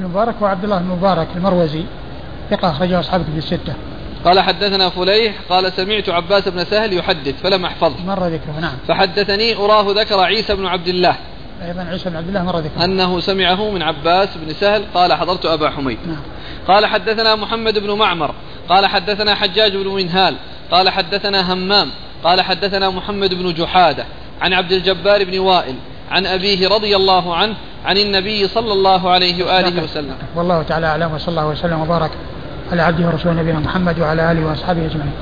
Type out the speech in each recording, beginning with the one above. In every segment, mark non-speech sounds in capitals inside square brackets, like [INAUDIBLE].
المبارك وعبد الله بن مبارك المروزي ثقة أخرجه أصحاب في الستة. قال حدثنا فليح قال سمعت عباس بن سهل يحدث فلم أحفظه. مر ذكره نعم. فحدثني أراه ذكر عيسى بن عبد الله. أيضا عيسى بن عبد الله مر ذكره. أنه سمعه من عباس بن سهل قال حضرت أبا حميد. نعم. قال حدثنا محمد بن معمر قال حدثنا حجاج بن منهال قال حدثنا همام قال حدثنا محمد بن جحادة عن عبد الجبار بن وائل عن أبيه رضي الله عنه عن النبي صلى الله عليه وآله وسلم. والله تعالى أعلم وصلى الله وسلم وبارك على عبده ورسوله نبينا محمد وعلى آله وأصحابه أجمعين.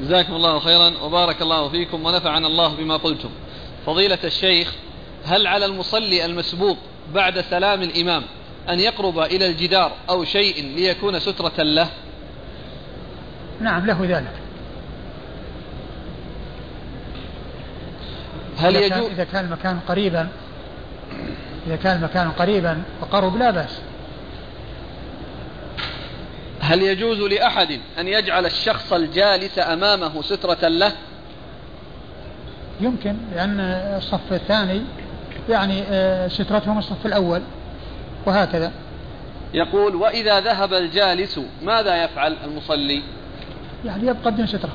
جزاكم الله خيرا وبارك الله فيكم ونفعنا الله بما قلتم. فضيلة الشيخ هل على المصلي المسبوق بعد سلام الإمام أن يقرب إلى الجدار أو شيء ليكون سترة له؟ نعم له ذلك. هل إذا يجوز كان, إذا كان المكان قريبا إذا كان المكان قريبا وقرب لا بأس. هل يجوز لأحد أن يجعل الشخص الجالس أمامه سترة له؟ يمكن لأن الصف الثاني يعني آه، سترتهم الصف الأول وهكذا. يقول وإذا ذهب الجالس ماذا يفعل المصلي؟ يعني يبقى بدون سترة.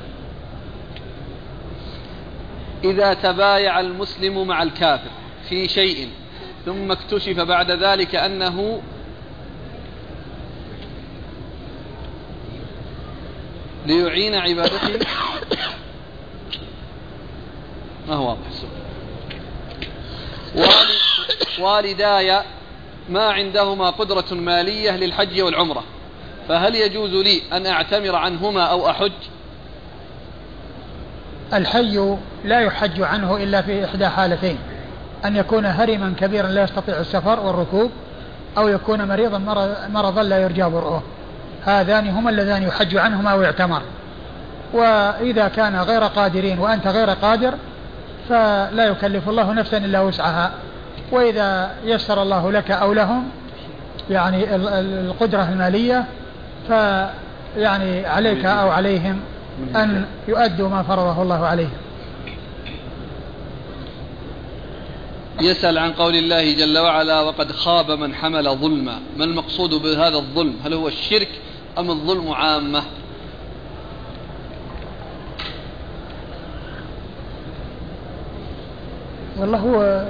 إذا تبايع المسلم مع الكافر في شيء ثم اكتشف بعد ذلك أنه ليعين عبادته ما هو واضح؟ والداي ما عندهما قدرة مالية للحج والعمرة. فهل يجوز لي أن أعتمر عنهما أو أحج؟ الحي لا يحج عنه إلا في إحدى حالتين. أن يكون هرما كبيرا لا يستطيع السفر والركوب أو يكون مريضا مرضا لا يرجى برؤه. هذان هما اللذان يحج عنهما ويعتمر. وإذا كان غير قادرين وأنت غير قادر فلا يكلف الله نفسا إلا وسعها. وإذا يسر الله لك أو لهم يعني القدرة المالية فيعني عليك أو عليهم أن يؤدوا ما فرضه الله عليهم. يسأل عن قول الله جل وعلا وقد خاب من حمل ظلما. ما المقصود بهذا الظلم؟ هل هو الشرك أم الظلم عامة؟ والله هو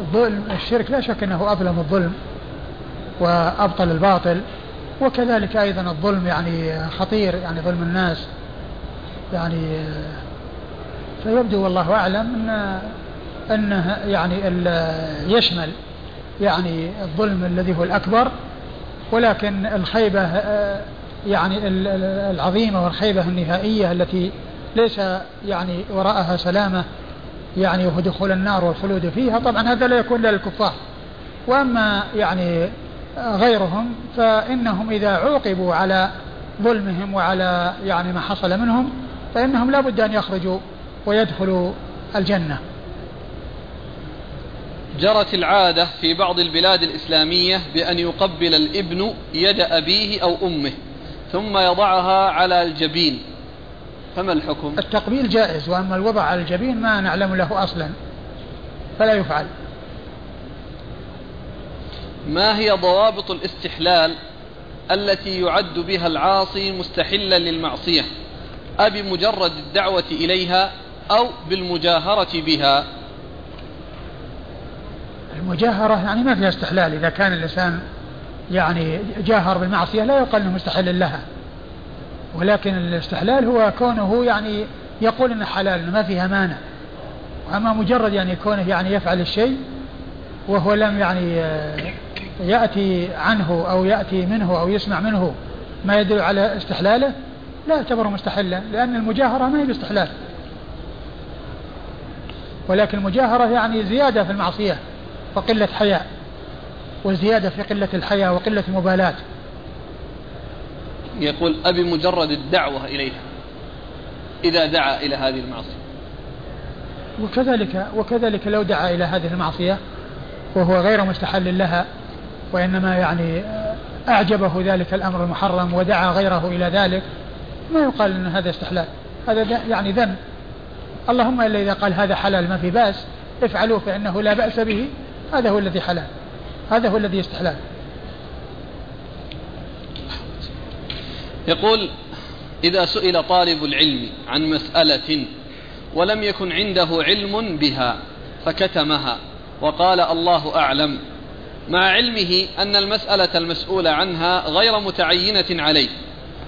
الظلم الشرك لا شك أنه أظلم الظلم وأبطل الباطل. وكذلك أيضا الظلم يعني خطير يعني ظلم الناس. يعني فيبدو والله أعلم أن أنه يعني يشمل يعني الظلم الذي هو الأكبر ولكن الخيبة يعني العظيمة والخيبة النهائية التي ليس يعني وراءها سلامة يعني وهو دخول النار والخلود فيها. طبعا هذا لا يكون للكفار. وأما يعني غيرهم فإنهم إذا عوقبوا على ظلمهم وعلى يعني ما حصل منهم فإنهم لا بد أن يخرجوا ويدخلوا الجنة. جرت العادة في بعض البلاد الإسلامية بأن يقبل الابن يد أبيه أو أمه ثم يضعها على الجبين. فما الحكم؟ التقبيل جائز وأما الوضع على الجبين ما نعلم له أصلا فلا يفعل. ما هي ضوابط الاستحلال التي يعد بها العاصي مستحلا للمعصية؟ أبي مجرد الدعوة إليها أو بالمجاهرة بها؟ المجاهرة يعني ما فيها استحلال. إذا كان الإنسان يعني جاهر بالمعصية لا يقال أنه مستحل لها. ولكن الاستحلال هو كونه يعني يقول إنه حلال إنه ما فيها مانع. وأما مجرد يعني كونه يعني يفعل الشيء وهو لم يعني يأتي عنه أو يأتي منه أو يسمع منه ما يدل على استحلاله؟ لا يعتبر مستحلا لأن المجاهرة ما هي باستحلال. ولكن المجاهرة يعني زيادة في المعصية وقلة حياء وزيادة في قلة الحياء وقلة المبالاة. يقول أبي مجرد الدعوة إليها إذا دعا إلى هذه المعصية. وكذلك وكذلك لو دعا إلى هذه المعصية وهو غير مستحل لها وإنما يعني أعجبه ذلك الأمر المحرم ودعا غيره إلى ذلك ما يقال أن هذا استحلال. هذا يعني ذم اللهم إلا إذا قال هذا حلال ما في بأس افعلوه فإنه لا بأس به هذا هو الذي حلال. هذا هو الذي استحلال. يقول إذا سئل طالب العلم عن مسألة ولم يكن عنده علم بها فكتمها وقال الله أعلم. مع علمه أن المسألة المسؤول عنها غير متعينة عليه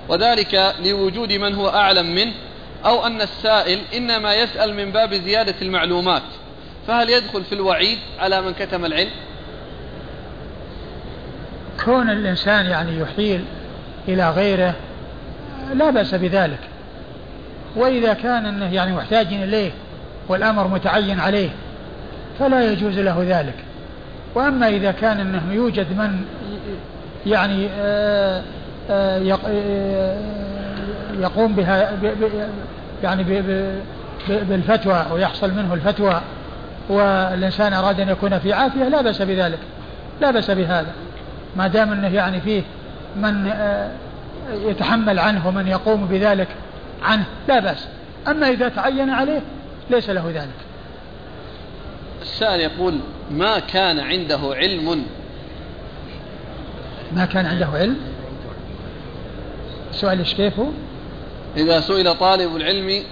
وذلك لوجود من هو أعلم منه أو أن السائل إنما يسأل من باب زيادة المعلومات فهل يدخل في الوعيد على من كتم العلم؟ كون الإنسان يعني يحيل إلى غيره لا بأس بذلك. وإذا كان أنه يعني محتاج إليه والأمر متعين عليه فلا يجوز له ذلك. وأما إذا كان أنه يوجد من يعني آه، آه، آه، يقوم بها يعني بالفتوى ويحصل منه الفتوى والإنسان أراد أن يكون في عافية لا بأس بذلك لا بأس بهذا. ما دام أنه يعني فيه من يتحمل عنه ومن يقوم بذلك عنه لا بأس. أما إذا تعين عليه ليس له ذلك. السائل يقول ما كان عنده علم. ما كان عنده علم؟ السؤال إيش كيف هو؟ إذا سئل طالب العلم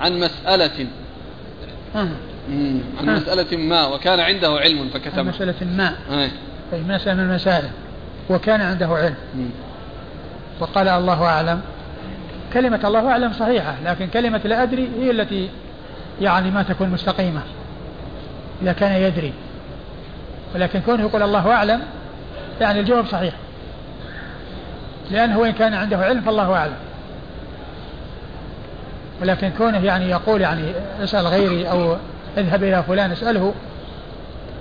عن مسألة. آه. عن آه. مسألة ما وكان عنده علم فكتب عن مسألة ما. آه. أي مسألة من المسائل وكان عنده علم. مم. وقال الله أعلم. كلمة الله أعلم صحيحة لكن كلمة لا أدري هي التي يعني ما تكون مستقيمة. إذا كان يدري. ولكن كونه يقول الله أعلم يعني الجواب صحيح. لأنه وإن كان عنده علم فالله أعلم. ولكن كونه يعني يقول يعني اسأل غيري أو اذهب إلى فلان اسأله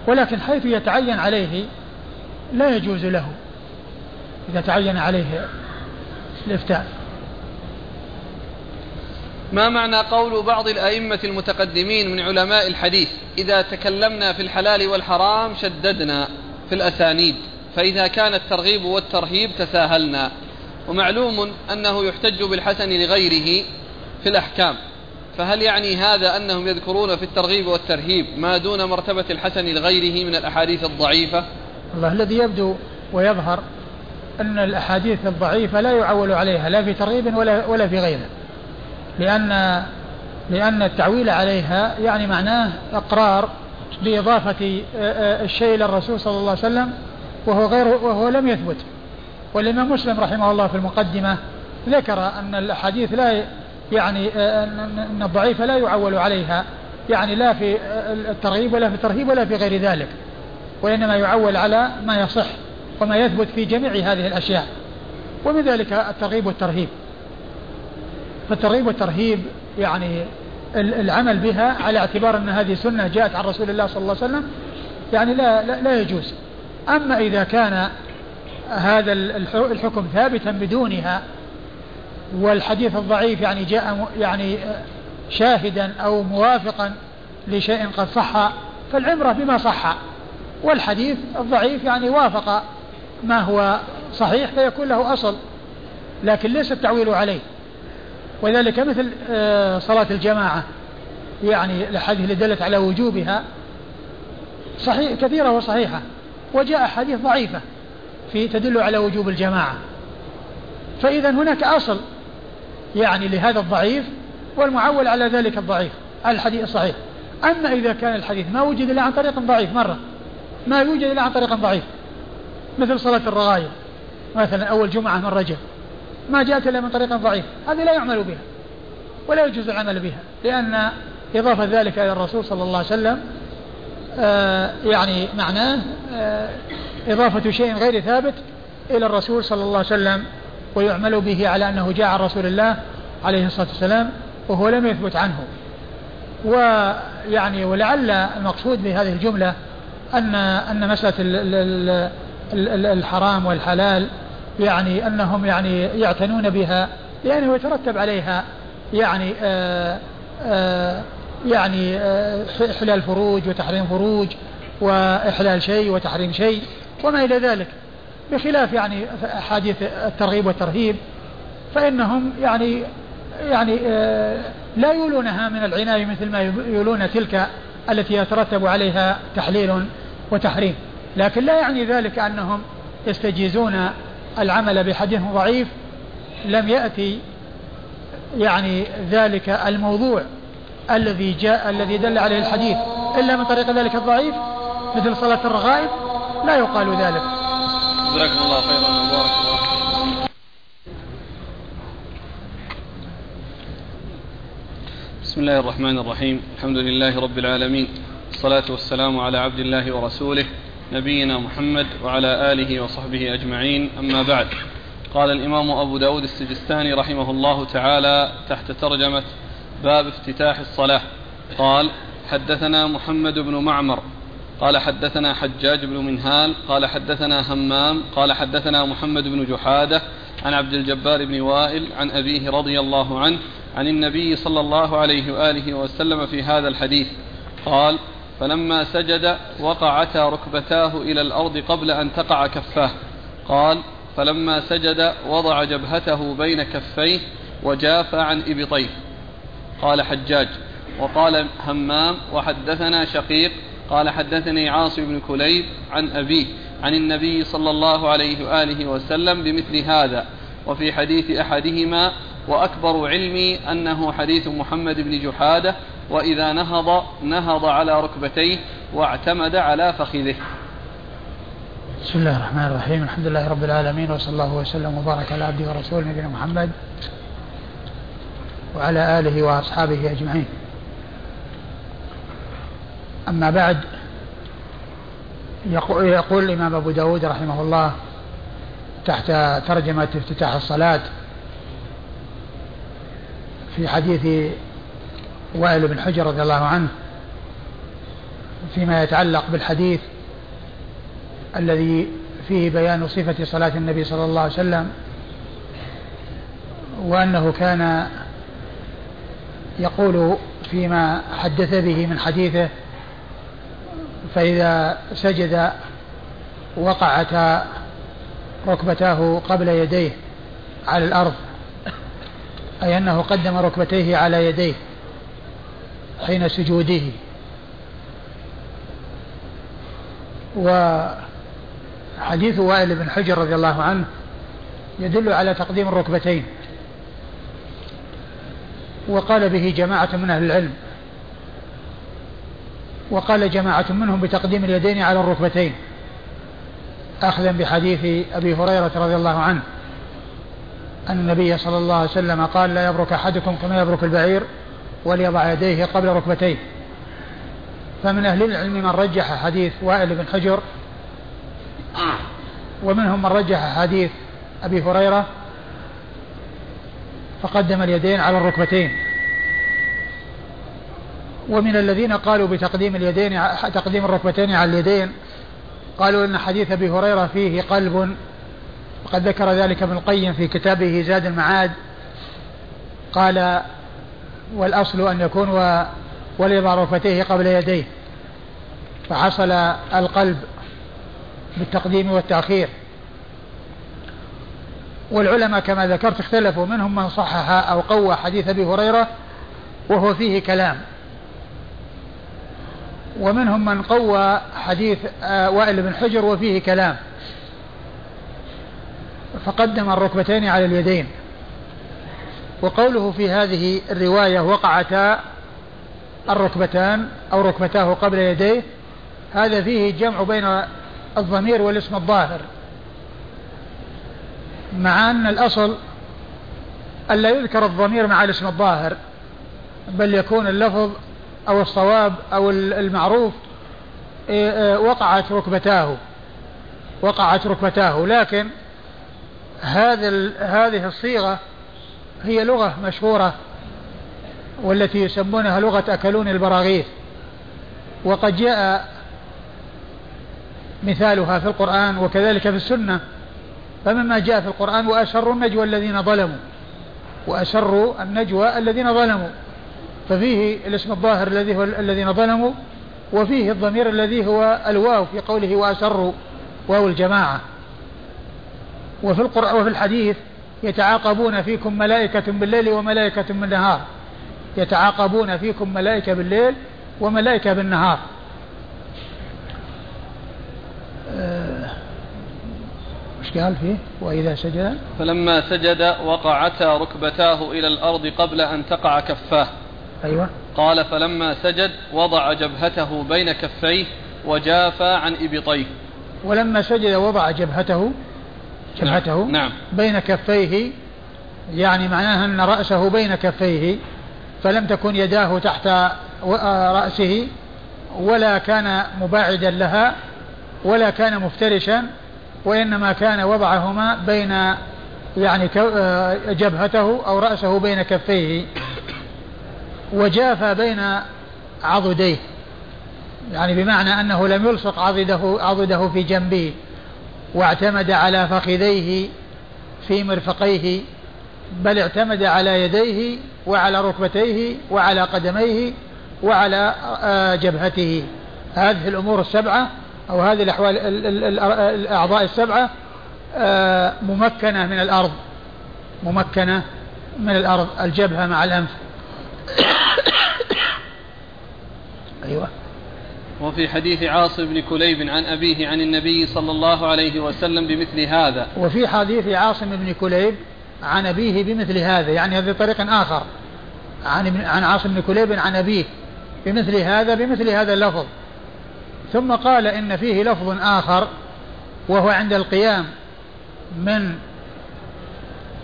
ولكن حيث يتعين عليه لا يجوز له. إذا تعين عليه الإفتاء. ما معنى قول بعض الأئمة المتقدمين من علماء الحديث؟ إذا تكلمنا في الحلال والحرام شددنا في الأسانيد فإذا كان الترغيب والترهيب تساهلنا. ومعلوم أنه يحتج بالحسن لغيره في الأحكام. فهل يعني هذا أنهم يذكرون في الترغيب والترهيب ما دون مرتبة الحسن لغيره من الأحاديث الضعيفة؟ الله الذي يبدو ويظهر أن الأحاديث الضعيفة لا يعول عليها لا في ترغيب ولا, ولا في غيره. لأن لأن التعويل عليها يعني معناه إقرار بإضافة آه، آه، الشيء إلى الرسول صلى الله عليه وسلم وهو غير وهو لم يثبت. والإمام مسلم رحمه الله في المقدمة ذكر أن الأحاديث لا يعني آه، أن الضعيفة لا يعول عليها. يعني لا في الترغيب ولا في الترهيب ولا في غير ذلك. وإنما يعول على ما يصح وما يثبت في جميع هذه الأشياء. ومن ذلك الترغيب والترهيب. فالترغيب والترهيب يعني العمل بها على اعتبار أن هذه سنة جاءت عن رسول الله صلى الله عليه وسلم يعني لا, لا, لا يجوز. أما إذا كان هذا الحكم ثابتا بدونها والحديث الضعيف يعني جاء يعني شاهدا أو موافقا لشيء قد صح فالعمرة بما صح. والحديث الضعيف يعني وافق ما هو صحيح فيكون له أصل لكن ليس التعويل عليه. وذلك مثل آه، صلاة الجماعة. يعني الأحاديث اللي دلت على وجوبها صحيح كثيرة وصحيحة وجاء أحاديث ضعيفة في تدل على وجوب الجماعة. فإذا هناك أصل يعني لهذا الضعيف والمعول على ذلك الضعيف على الحديث الصحيح. أما إذا كان الحديث ما وجد إلا عن طريق ضعيف مرة ما يوجد إلا عن طريق ضعيف مثل صلاة الرغائب. مثلا أول جمعة من رجب ما جاءت إلا من طريق ضعيف. هذه لا يعمل بها ولا يجوز العمل بها لأن إضافة ذلك إلى الرسول صلى الله عليه وسلم آه يعني معناه آه إضافة شيء غير ثابت إلى الرسول صلى الله عليه وسلم ويعمل به على أنه جاء عن رسول الله عليه الصلاة والسلام وهو لم يثبت عنه. ويعني ولعل المقصود بهذه الجملة أن أن مسألة الحرام والحلال يعني أنهم يعني يعتنون بها لأنه يترتب عليها يعني آآ آآ يعني إحلال فروج وتحريم فروج وإحلال شيء وتحريم شيء وما إلى ذلك بخلاف يعني أحاديث الترغيب والترهيب فإنهم يعني يعني آه، لا يولونها من العناية مثل ما يولون تلك التي يترتب عليها تحليل وتحريم لكن لا يعني ذلك أنهم يستجيزون العمل بحديث ضعيف لم يأتي يعني ذلك الموضوع الذي جاء الذي دل عليه الحديث. إلا من طريق ذلك الضعيف مثل صلاة الرغائب لا يقال ذلك. جزاكم الله خيرا. وبارك الله بسم الله الرحمن الرحيم. الحمد لله رب العالمين. الصلاة والسلام على عبد الله ورسوله نبينا محمد وعلى آله وصحبه أجمعين. أما بعد قال الإمام أبو داود السجستاني رحمه الله تعالى تحت ترجمة باب افتتاح الصلاة. قال حدثنا محمد بن معمر قال حدثنا حجاج بن منهال قال حدثنا همام قال حدثنا محمد بن جحادة عن عبد الجبار بن وائل عن أبيه رضي الله عنه عن النبي صلى الله عليه وآله وسلم في هذا الحديث. قال فلما سجد وقعتا ركبتاه إلى الأرض قبل أن تقع كفاه. قال فلما سجد وضع جبهته بين كفيه وجاف عن إبطيه. قال حجاج. وقال همام وحدثنا شقيق. قال حدثني عاصم بن كليب عن أبيه عن النبي صلى الله عليه وآله وسلم بمثل هذا. وفي حديث أحدهما وأكبر علمي أنه حديث محمد بن جحادة وإذا نهض نهض على ركبتيه واعتمد على فخذه. بسم الله الرحمن الرحيم. الحمد لله رب العالمين وصلى الله وسلم وبارك على عبده ورسوله نبينا محمد وعلى آله وأصحابه أجمعين. أما بعد يقول الإمام أبو داود رحمه الله تحت ترجمة افتتاح الصلاة في حديث وائل بن حجر رضي الله عنه فيما يتعلق بالحديث الذي فيه بيان صفة صلاة النبي صلى الله عليه وسلم وأنه كان يقول فيما حدث به من حديثه فإذا سجد وقعتا ركبتاه قبل يديه على الأرض أي أنه قدم ركبتيه على يديه. حين سجوده. وحديث وائل بن حجر رضي الله عنه يدل على تقديم الركبتين. وقال به جماعة من أهل العلم. وقال جماعة منهم بتقديم اليدين على الركبتين. أخذا بحديث أبي هريرة رضي الله عنه. أن النبي صلى الله عليه وسلم قال لا يبرك أحدكم كما يبرك البعير وليضع يديه قبل ركبتيه. فمن أهل العلم من رجح حديث وائل بن حجر ومنهم من رجح حديث أبي هريرة فقدم اليدين على الركبتين. ومن الذين قالوا بتقديم اليدين تقديم الركبتين على اليدين قالوا إن حديث أبي هريرة فيه قلب. وقد ذكر ذلك ابن القيم في كتابه زاد المعاد. قال والأصل أن يكون وليضع ركبتيه قبل يديه. فحصل القلب بالتقديم والتأخير. والعلماء كما ذكرت اختلفوا منهم من صحح أو قوى حديث أبي هريرة وهو فيه كلام. ومنهم من قوى حديث آه، وائل بن حجر وفيه كلام. فقدم الركبتين على اليدين. وقوله في هذه الرواية وقعتا الركبتان أو ركبتاه قبل يديه هذا فيه جمع بين الضمير والاسم الظاهر. مع أن الأصل ألا يذكر الضمير مع الاسم الظاهر بل يكون اللفظ أو الصواب أو المعروف إيه، إيه، وقعت ركبتاه وقعت ركبتاه. لكن هذا هذه الصيغة هي لغة مشهورة والتي يسمونها لغة أكلون البراغيث. وقد جاء مثالها في القرآن وكذلك في السنة. فمما جاء في القرآن وأسروا النجوى الذين ظلموا. وأسروا النجوى الذين ظلموا. ففيه الاسم الظاهر الذي هو الذين ظلموا وفيه الضمير الذي هو الواو في قوله وأسروا واو الجماعة. وفي القرآن وفي الحديث يتعاقبون فيكم ملائكة بالليل وملائكة بالنهار. يتعاقبون فيكم ملائكة بالليل وملائكة بالنهار. إيش قال فيه؟ وإذا سجد؟ فلما سجد وقعتا ركبتاه إلى الأرض قبل أن تقع كفاه. أيوة. قال فلما سجد وضع جبهته بين كفيه وجافى عن إبطيه. ولما سجد وضع جبهته جبهته نعم, نعم بين كفيه يعني معناها أن رأسه بين كفيه فلم تكن يداه تحت رأسه ولا كان مباعدا لها ولا كان مفترشا وإنما كان وضعهما بين يعني جبهته أو رأسه بين كفيه. وجاف بين عضديه يعني بمعنى أنه لم يلصق عضده, عضده في جنبه. واعتمد على فخذيه في مرفقيه بل اعتمد على يديه وعلى ركبتيه وعلى قدميه وعلى آه، جبهته. هذه الأمور السبعة أو هذه الأحوال الأعضاء السبعة آه، ممكنة من الأرض. ممكنة من الأرض. الجبهة مع الأنف. [COUGHS] أيوة. وفي حديث عاصم بن كليب عن أبيه عن النبي صلى الله عليه وسلم بمثل هذا. وفي حديث عاصم بن كليب عن أبيه بمثل هذا يعني هذا طريق آخر. عن عن عاصم بن كليب عن أبيه بمثل هذا بمثل هذا اللفظ. ثم قال إن فيه لفظ آخر وهو عند القيام من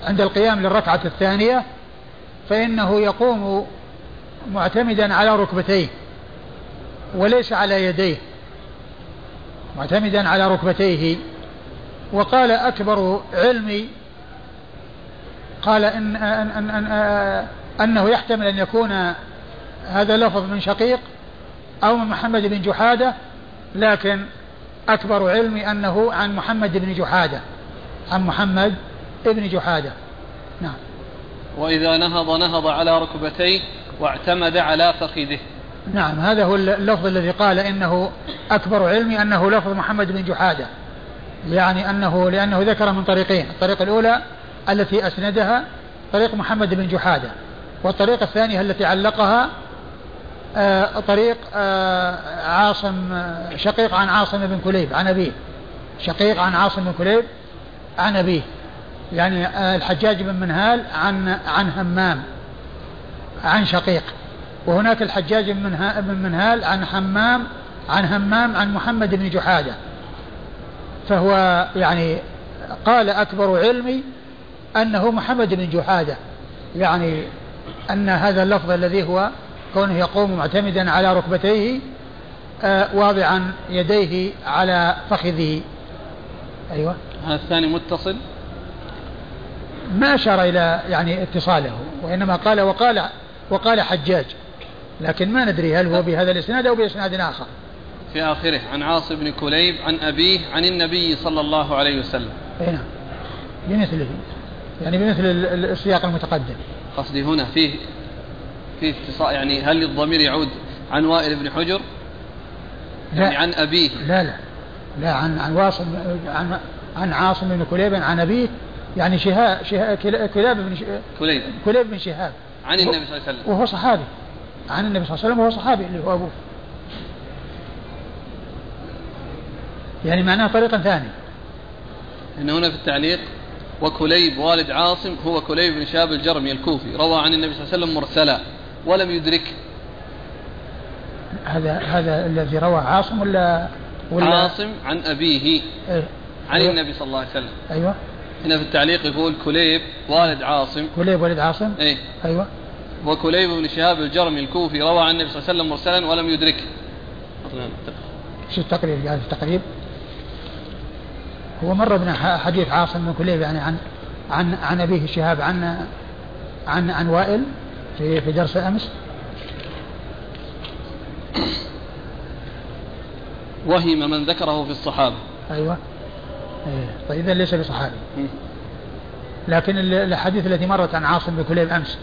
عند القيام للركعة الثانية فإنه يقوم معتمدا على ركبتيه. وليس على يديه معتمدا على ركبتيه. وقال أكبر علمي قال إن, أن, أن, أن أنه يحتمل أن يكون هذا لفظ من شقيق أو من محمد بن جحادة لكن أكبر علمي أنه عن محمد بن جحادة عن محمد بن جحادة. نعم. وإذا نهض نهض على ركبتيه واعتمد على فخذه. نعم هذا هو اللفظ الذي قال إنه أكبر علمي أنه لفظ محمد بن جحادة يعني أنه لأنه ذكر من طريقين الطريقة الأولى التي أسندها طريق محمد بن جحادة والطريقة الثانية التي علقها آه طريق آه عاصم آه، شقيق عن عاصم بن كليب عن أبيه شقيق عن عاصم بن كليب عن أبيه يعني الحجاج بن منهال عن عن همام عن شقيق. وهناك الحجاج بن منهال عن حمام عن همام عن محمد بن جحادة. فهو يعني قال أكبر علمي أنه محمد بن جحادة. يعني أن هذا اللفظ الذي هو كونه يقوم معتمدا على ركبتيه آه واضعا يديه على فخذه. أيوة. هذا الثاني متصل؟ ما أشار إلى يعني اتصاله وإنما قال وقال وقال حجاج. لكن ما ندري هل هو بهذا الإسناد أو بإسناد آخر. في آخره عن عاصم بن كليب عن أبيه عن النبي صلى الله عليه وسلم. أي نعم. بمثله يعني بمثل السياق المتقدم. قصدي هنا فيه فيه اتصال يعني هل الضمير يعود عن وائل بن حجر؟ يعني عن أبيه. لا لا. لا عن عن واصل عن عن عاصم بن كليب عن أبيه. يعني شهاب شهاب كلاب بن كليب. كليب بن شهاب. عن النبي صلى الله عليه وسلم. وهو صحابي. عن النبي صلى الله عليه وسلم وهو صحابي اللي هو أبوه. يعني معناه طريقا ثاني إن هنا في التعليق وكليب والد عاصم هو كليب بن شاب الجرمي الكوفي روى عن النبي صلى الله عليه وسلم مرسلا ولم يدرك. هذا هذا الذي روى عاصم ولا ولا؟ عاصم عن أبيه إيه؟ عن أيوة. النبي صلى الله عليه وسلم. أيوة. هنا في التعليق يقول كليب والد عاصم. كليب والد عاصم؟ إيه. أيوه. وكليب بن شهاب الجرمي الكوفي روى عن النبي صلى الله عليه وسلم مرسلا ولم يدركه. شو التقريب؟ يعني التقريب؟ هو مر بنا حديث عاصم بن كليب يعني عن عن عن أبيه شهاب عن عن عن وائل في في درس أمس. وهم من ذكره في الصحابة. أيوه. إيه. طيب اذا ليس بصحابي. لكن الاحاديث التي مرت عن عاصم بن كليب أمس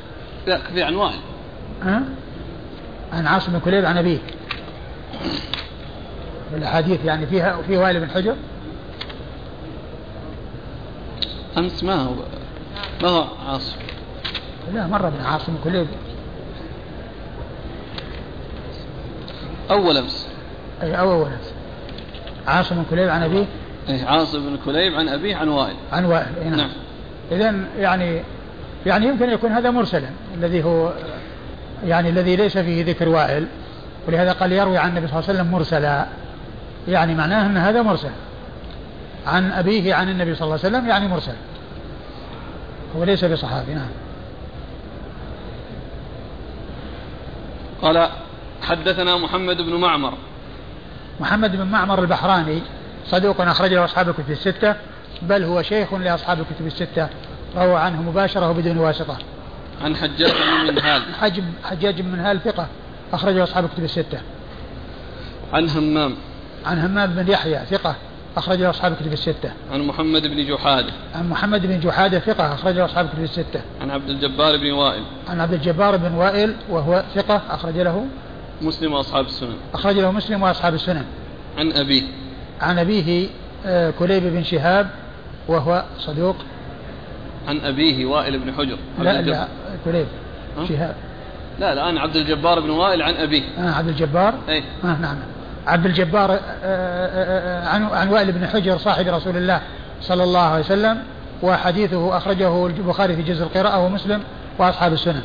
لا في عن وائل ها؟ عن عاصم بن كليب عن ابيه الأحاديث يعني فيها في وائل بن حجر؟ أمس ما هو ما هو عاصم؟ لا مر ابن عاصم كليب. أول أمس. أي أول أمس. عاصم كليب عن أبيه إيه عاصم بن كليب عن أبيه عن وائل. عن وائل إيه نعم, نعم. إذا يعني يعني يمكن يكون هذا مرسلا الذي هو يعني الذي ليس فيه ذكر وائل ولهذا قال يروي عن النبي صلى الله عليه وسلم مرسلا. يعني معناه أن هذا مرسل. عن أبيه عن النبي صلى الله عليه وسلم يعني مرسل. هو ليس بصحابي نعم. قال حدثنا محمد بن معمر. محمد بن معمر البحراني صدوق أخرج له أصحاب الكتب الستة بل هو شيخ لأصحاب الكتب الستة. روى عنه مباشرة وبدون واسطة عن حجاج بن منهال حجم حجاج بن منهال ثقة أخرجه أصحاب الكتب الستة عن همام عن همام بن يحيى ثقة أخرجه أصحاب الكتب الستة. عن محمد بن جحادة. عن محمد بن جحادة ثقة أخرجه أصحاب الكتب الستة. عن عبد الجبار بن وائل. عن عبد الجبار بن وائل وهو ثقة أخرج له مسلم وأصحاب السنن. أخرج له مسلم وأصحاب السنن. عن أبيه. عن أبيه آه، كليب بن شهاب وهو صدوق. عن أبيه وائل بن حجر. لا لا كليب شهاب. لا الآن عبد الجبار بن وائل عن أبيه. آه عبد الجبار. أي. آه نعم. عبد الجبار آه، آه، آه، عن عن وائل بن حجر صاحب رسول الله صلى الله عليه وسلم وحديثه أخرجه البخاري في جزء القراءة ومسلم وأصحاب السنن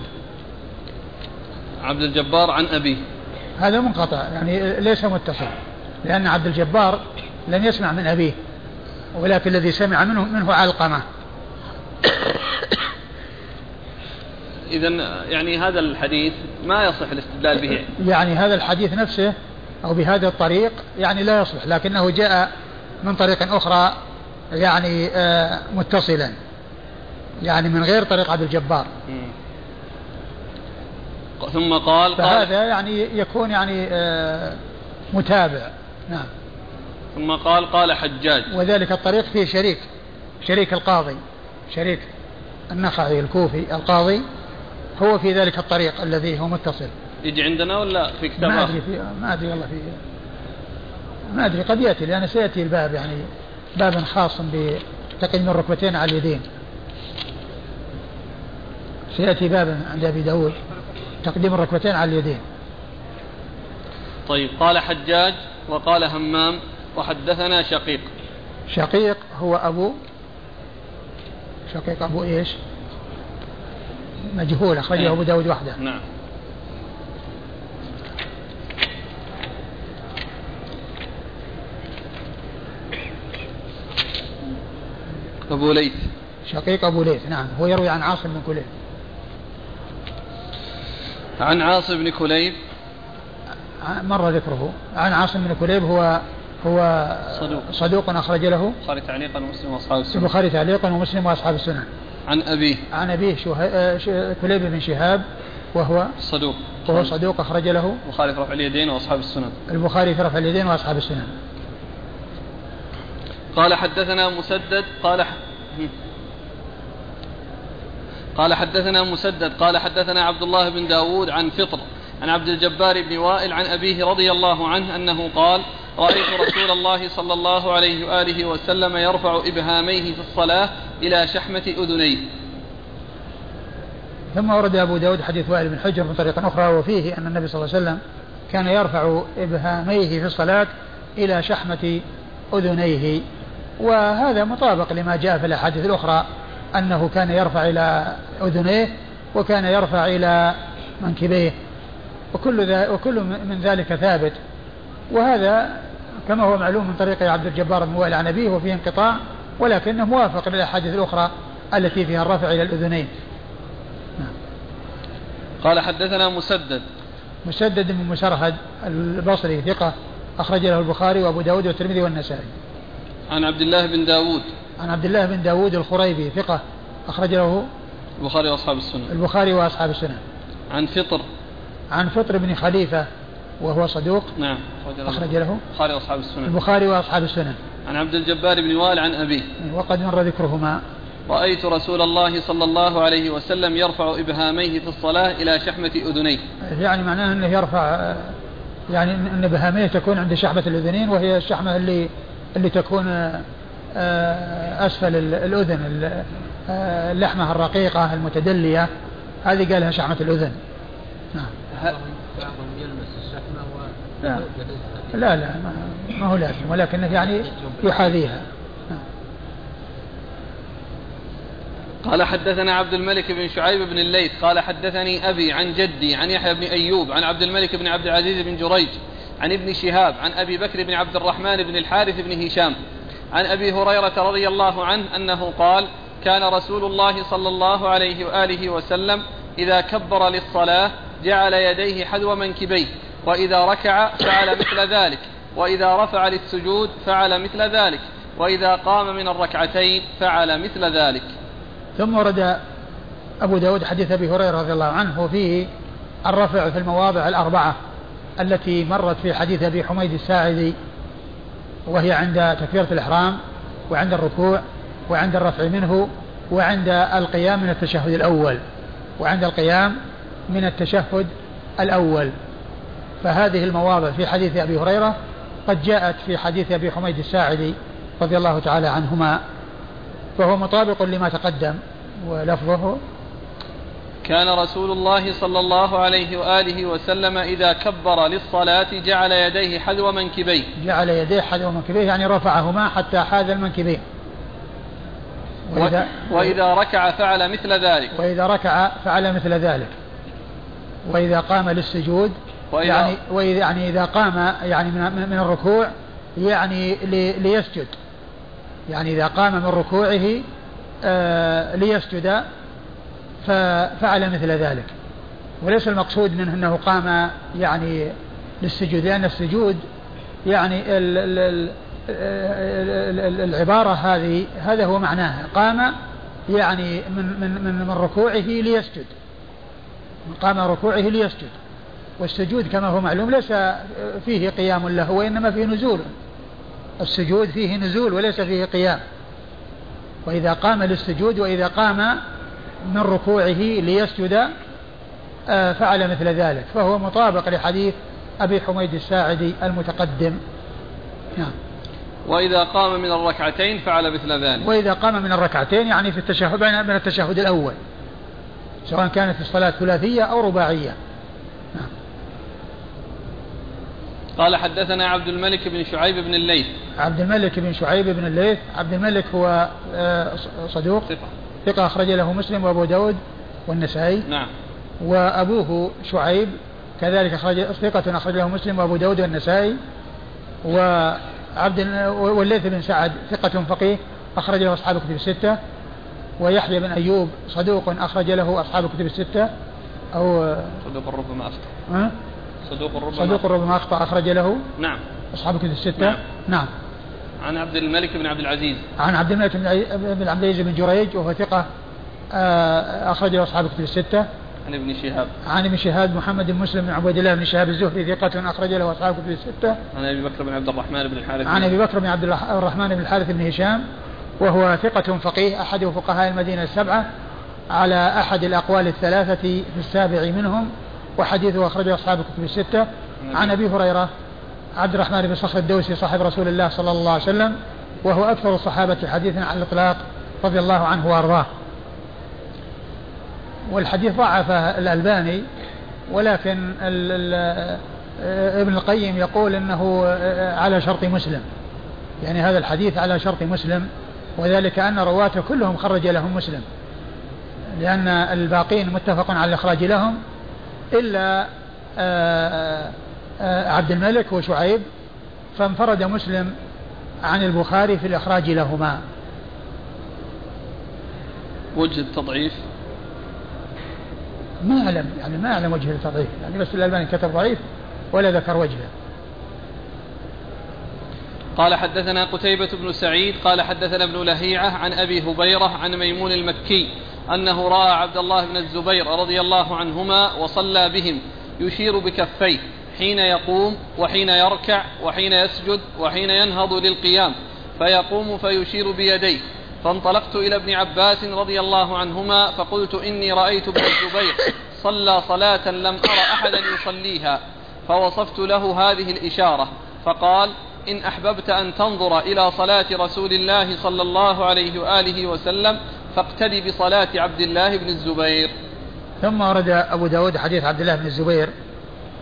عبد الجبار عن أبيه هذا منقطع يعني ليس متصل لأن عبد الجبار لم يسمع من أبيه ولكن الذي سمع منه منه علقمة [COUGHS] إذا يعني هذا الحديث ما يصح الاستدلال به. يعني هذا الحديث نفسه أو بهذا الطريق يعني لا يصلح لكنه جاء من طريق أخرى يعني آه متصلا. يعني من غير طريق عبد الجبار. ثم قال فهذا قال يعني يكون يعني آه متابع. نعم. ثم قال قال حجاج. وذلك الطريق فيه شريك شريك القاضي. شريك النخعي الكوفي القاضي هو في ذلك الطريق الذي هو متصل. يجي عندنا ولا في كتاب ما أدري في ما أدري والله في ما أدري قد يأتي لأن سيأتي الباب يعني باب خاص بتقديم الركبتين على اليدين. سيأتي باب عند أبي داود تقديم الركبتين على اليدين. طيب قال حجاج وقال همام وحدثنا شقيق. شقيق هو أبو شقيق أبو إيش؟ مجهول أخرجه إيه. أبو داود وحده. نعم. أبو ليث. شقيق أبو ليث نعم. هو يروي عن عاصم بن كليب. عن عاصم بن كليب؟ مر ذكره. عن عاصم بن كليب هو هو صدوق. صدوق أخرج له البخاري تعليقا ومسلم وأصحاب السنن البخاري تعليقا ومسلم وأصحاب السنن عن أبيه. عن أبيه آه، كليب بن شهاب وهو صدوق. وهو صدوق أخرج له البخاري في رفع اليدين وأصحاب السنن البخاري في رفع اليدين وأصحاب السنن قال حدثنا مسدد قال قال حدثنا مسدد قال حدثنا عبد الله بن داود عن فطر عن عبد الجبار بن وائل عن أبيه رضي الله عنه أنه قال رأيت رسول الله صلى الله عليه وآله وسلم يرفع إبهاميه في الصلاة إلى شحمة أذنيه. ثم ورد أبو داود حديث وائل بن حجر من طريق أخرى وفيه أن النبي صلى الله عليه وسلم كان يرفع إبهاميه في الصلاة إلى شحمة أذنيه. وهذا مطابق لما جاء في الأحاديث الأخرى أنه كان يرفع إلى أذنيه وكان يرفع إلى منكبيه. وكل, ذا وكل من ذلك ثابت. وهذا كما هو معلوم من طريق عبد الجبار بن وائل عن أبيه وفيه انقطاع ولكنه موافق للأحاديث الأخرى التي فيها الرفع إلى الأذنين. نعم. قال حدثنا مسدد. مسدد بن مسرهد البصري ثقة أخرج له البخاري وأبو داود والترمذي والنسائي. عن عبد الله بن داود. عن عبد الله بن داود الخريبي ثقة أخرج له البخاري وأصحاب السنة. البخاري وأصحاب السنة. عن فطر. عن فطر بن خليفة وهو صدوق. نعم أخرج له البخاري وأصحاب السنة البخاري وأصحاب السنة عن عبد الجبار بن وائل عن أبيه. وقد مر ذكرهما. رأيت رسول الله صلى الله عليه وسلم يرفع إبهاميه في الصلاة إلى شحمة أذنيه. يعني معناه أنه يرفع يعني أن إبهاميه تكون عند شحمة الأذنين وهي الشحمة اللي اللي تكون آه، أسفل الأذن آه، اللحمة الرقيقة المتدلية. هذه قالها شحمة الأذن. نعم. لا. لا, لا ما هو لازم ولكنه يعني يحاذيها. قال حدثنا عبد الملك بن شعيب بن الليث قال حدثني أبي عن جدي عن يحيى بن أيوب عن عبد الملك بن عبد العزيز بن جريج عن ابن شهاب عن أبي بكر بن عبد الرحمن بن الحارث بن هشام عن أبي هريرة رضي الله عنه أنه قال كان رسول الله صلى الله عليه وآله وسلم إذا كبر للصلاة جعل يديه حذو منكبيه وإذا ركع فعل مثل ذلك. وإذا رفع للسجود فعل مثل ذلك. وإذا قام من الركعتين فعل مثل ذلك. ثم ورد أبو داود حديث أبي هريرة رضي الله عنه وفيه الرفع في المواضع الأربعة التي مرت في حديث أبي حميد الساعدي وهي عند تكبيرة الإحرام وعند الركوع وعند الرفع منه وعند القيام من التشهد الأول وعند القيام من التشهد الأول. فهذه المواضع في حديث أبي هريرة قد جاءت في حديث أبي حميد الساعدي رضي الله تعالى عنهما فهو مطابق لما تقدم ولفظه كان رسول الله صلى الله عليه وآله وسلم إذا كبر للصلاة جعل يديه حذو منكبيه. جعل يديه حذو منكبيه يعني رفعهما حتى حاذ المنكبين. وإذا, وإذا ركع فعل مثل ذلك. وإذا ركع فعل مثل ذلك. وإذا قام للسجود وإذا يعني يعني إذا قام يعني من, من الركوع يعني ليسجد. يعني إذا قام من ركوعه آه ليسجد ففعل مثل ذلك. وليس المقصود منه أنه قام يعني للسجود لأن السجود يعني ال ال ال العبارة هذه هذا هو معناها. قام يعني من من, من ركوعه ليسجد. قام ركوعه ليسجد. والسجود كما هو معلوم ليس فيه قيام له وإنما فيه نزول. السجود فيه نزول وليس فيه قيام. وإذا قام للسجود وإذا قام من ركوعه ليسجد آه، فعل مثل ذلك. فهو مطابق لحديث أبي حميد الساعدي المتقدم. نعم. وإذا قام من الركعتين فعل مثل ذلك. وإذا قام من الركعتين يعني في التشهد من التشهد الأول سواء كانت الصلاة ثلاثية أو رباعية نعم قال حدثنا عبد الملك بن شعيب بن الليث. عبد الملك بن شعيب بن الليث. عبد الملك هو آه، صدوق. ثقة. ثقة أخرج له مسلم وأبو داود والنسائي. نعم. وأبوه شعيب كذلك أخرج ثقة أخرج له مسلم وأبو داود والنسائي. وعبد والليث بن سعد ثقة فقيه أخرج له أصحاب الكتب الستة. ويحيى بن أيوب صدوق أخرج له أصحاب الكتب الستة. أو صدوق ربما أخطأ صدوق ربما صدوق ربما أخطأ أخرج له. نعم. أصحاب الكتب الستة. نعم. نعم. عن عبد الملك بن عبد العزيز. عن عبد الملك بن عبد العزيز بن جريج وهو ثقة آه، أخرج له أصحاب الكتب الستة. عن ابن شهاب. عن ابن شهاب محمد بن مسلم بن عبيد الله بن شهاب الزهري ثقة أخرج له أصحاب الكتب الستة. عن أبي بكر بن عبد الرحمن بن الحارث. عن أبي بكر بن عبد الرحمن بن الحارث بن هشام وهو ثقة فقيه أحد فقهاء المدينة السبعة على أحد الأقوال الثلاثة في السابع منهم. وحديثه أخرجه أصحاب الكتب الستة. عن أبي هريرة عبد الرحمن بن صخر الدوسي صاحب رسول الله صلى الله عليه وسلم وهو أكثر الصحابة حديثا على الإطلاق رضي الله عنه وأرضاه. والحديث ضعف الألباني ولكن ال ال ابن القيم يقول إنه على شرط مسلم. يعني هذا الحديث على شرط مسلم وذلك أن رواته كلهم خرج لهم مسلم. لأن الباقين متفق على الإخراج لهم إلا آه، آه، عبد الملك وشعيب فانفرد مسلم عن البخاري في الإخراج لهما. وجه التضعيف؟ ما أعلم يعني ما أعلم وجه التضعيف يعني بس الألباني كتب ضعيف ولا ذكر وجهه. قال حدثنا قتيبة بن سعيد قال حدثنا ابن لهيعة عن أبي هبيرة عن ميمون المكي أنه رأى عبد الله بن الزبير رضي الله عنهما وصلى بهم يشير بكفيه حين يقوم وحين يركع وحين يسجد وحين ينهض للقيام فيقوم فيشير بيديه. فانطلقت إلى ابن عباس رضي الله عنهما فقلت إني رأيت ابن الزبير صلى صلاة لم أر أحدا يصليها فوصفت له هذه الإشارة فقال إن أحببت أن تنظر إلى صلاة رسول الله صلى الله عليه وآله وسلم فاقتدي بصلاة عبد الله بن الزبير. ثم ورد أبو داود حديث عبد الله بن الزبير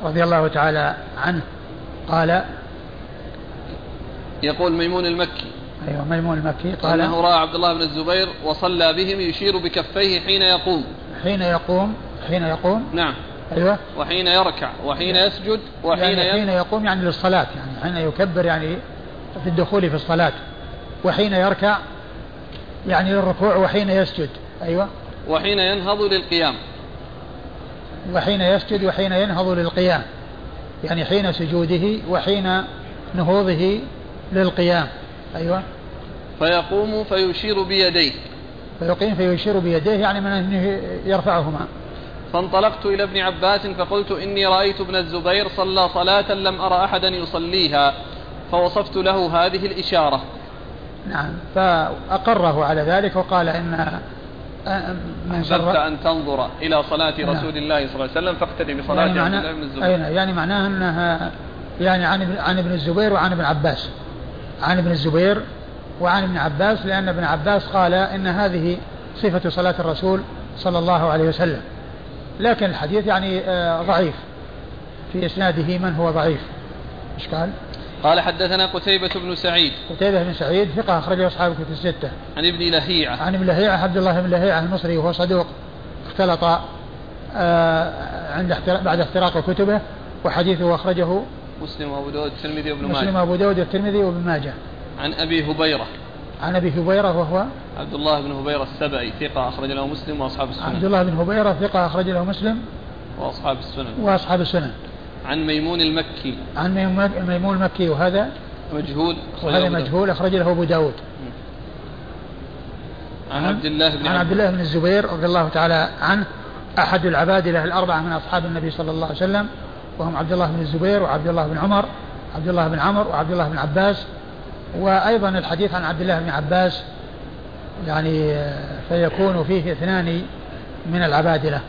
رضي الله تعالى عنه. قال يقول ميمون المكي. أيوة ميمون المكي قال أنه رأى عبد الله بن الزبير وصلى بهم يشير بكفيه حين يقوم. حين يقوم حين يقوم. نعم. أيوة. وحين يركع وحين يسجد وحين يعني حين يقوم يعني للصلاة يعني حين يكبر يعني في الدخول في الصلاة. وحين يركع يعني للركوع وحين يسجد أيوة. وحين ينهض للقيام. وحين يسجد وحين ينهض للقيام. يعني حين سجوده وحين نهوضه للقيام أيوة. فيقوم فيشير بيديه. فيقيم فيشير بيديه يعني من أنه يرفعهما. فانطلقت إلى ابن عباس فقلت إني رأيت ابن الزبير صلى صلاة لم أرى أحدا يصليها فوصفت له هذه الإشارة. نعم. فأقره على ذلك وقال إن من أحببت أن تنظر إلى صلاة نعم. رسول الله صلى الله عليه وسلم فاقتدي بصلاة يعني عبد الله بن الزبير. يعني معناه أنها يعني عن عن ابن الزبير وعن ابن عباس. عن ابن الزبير وعن ابن عباس لأن ابن عباس قال إن هذه صفة صلاة الرسول صلى الله عليه وسلم. لكن الحديث يعني آه، ضعيف. في إسناده من هو ضعيف؟ إيش قال؟ حدثنا قتيبة بن سعيد. قتيبة بن سعيد ثقة أخرجه أصحاب الكتب الستة. عن ابن لهيعة. عن ابن لهيعة عبد الله بن لهيعة المصري وهو صدوق. اختلط آه عند بعد اختراق كتبه وحديثه أخرجه مسلم وأبو داود الترمذي وابن ماجه. مسلم وأبو داود الترمذي وابن ماجه. عن أبي هبيرة. عن أبي هبيرة وهو عبد الله بن هبيرة السبعي ثقة أخرج له مسلم وأصحاب السنن. عبد الله بن هبيرة ثقة أخرج له مسلم وأصحاب السنن. وأصحاب السنن. عن ميمون المكي. عن ميمون المكي وهذا مجهول. وهذا مجهول اخرج له أبو داود. عن عبد الله بن عن عبد الله بن الزبير رضي الله تعالى عنه أحد العبادله الأربعة من أصحاب النبي صلى الله عليه وسلم وهم عبد الله بن الزبير وعبد الله بن عمر عبد الله بن عمرو وعبد الله بن عباس وأيضا الحديث عن عبد الله بن عباس يعني فيكون فيه اثنان من العبادلة.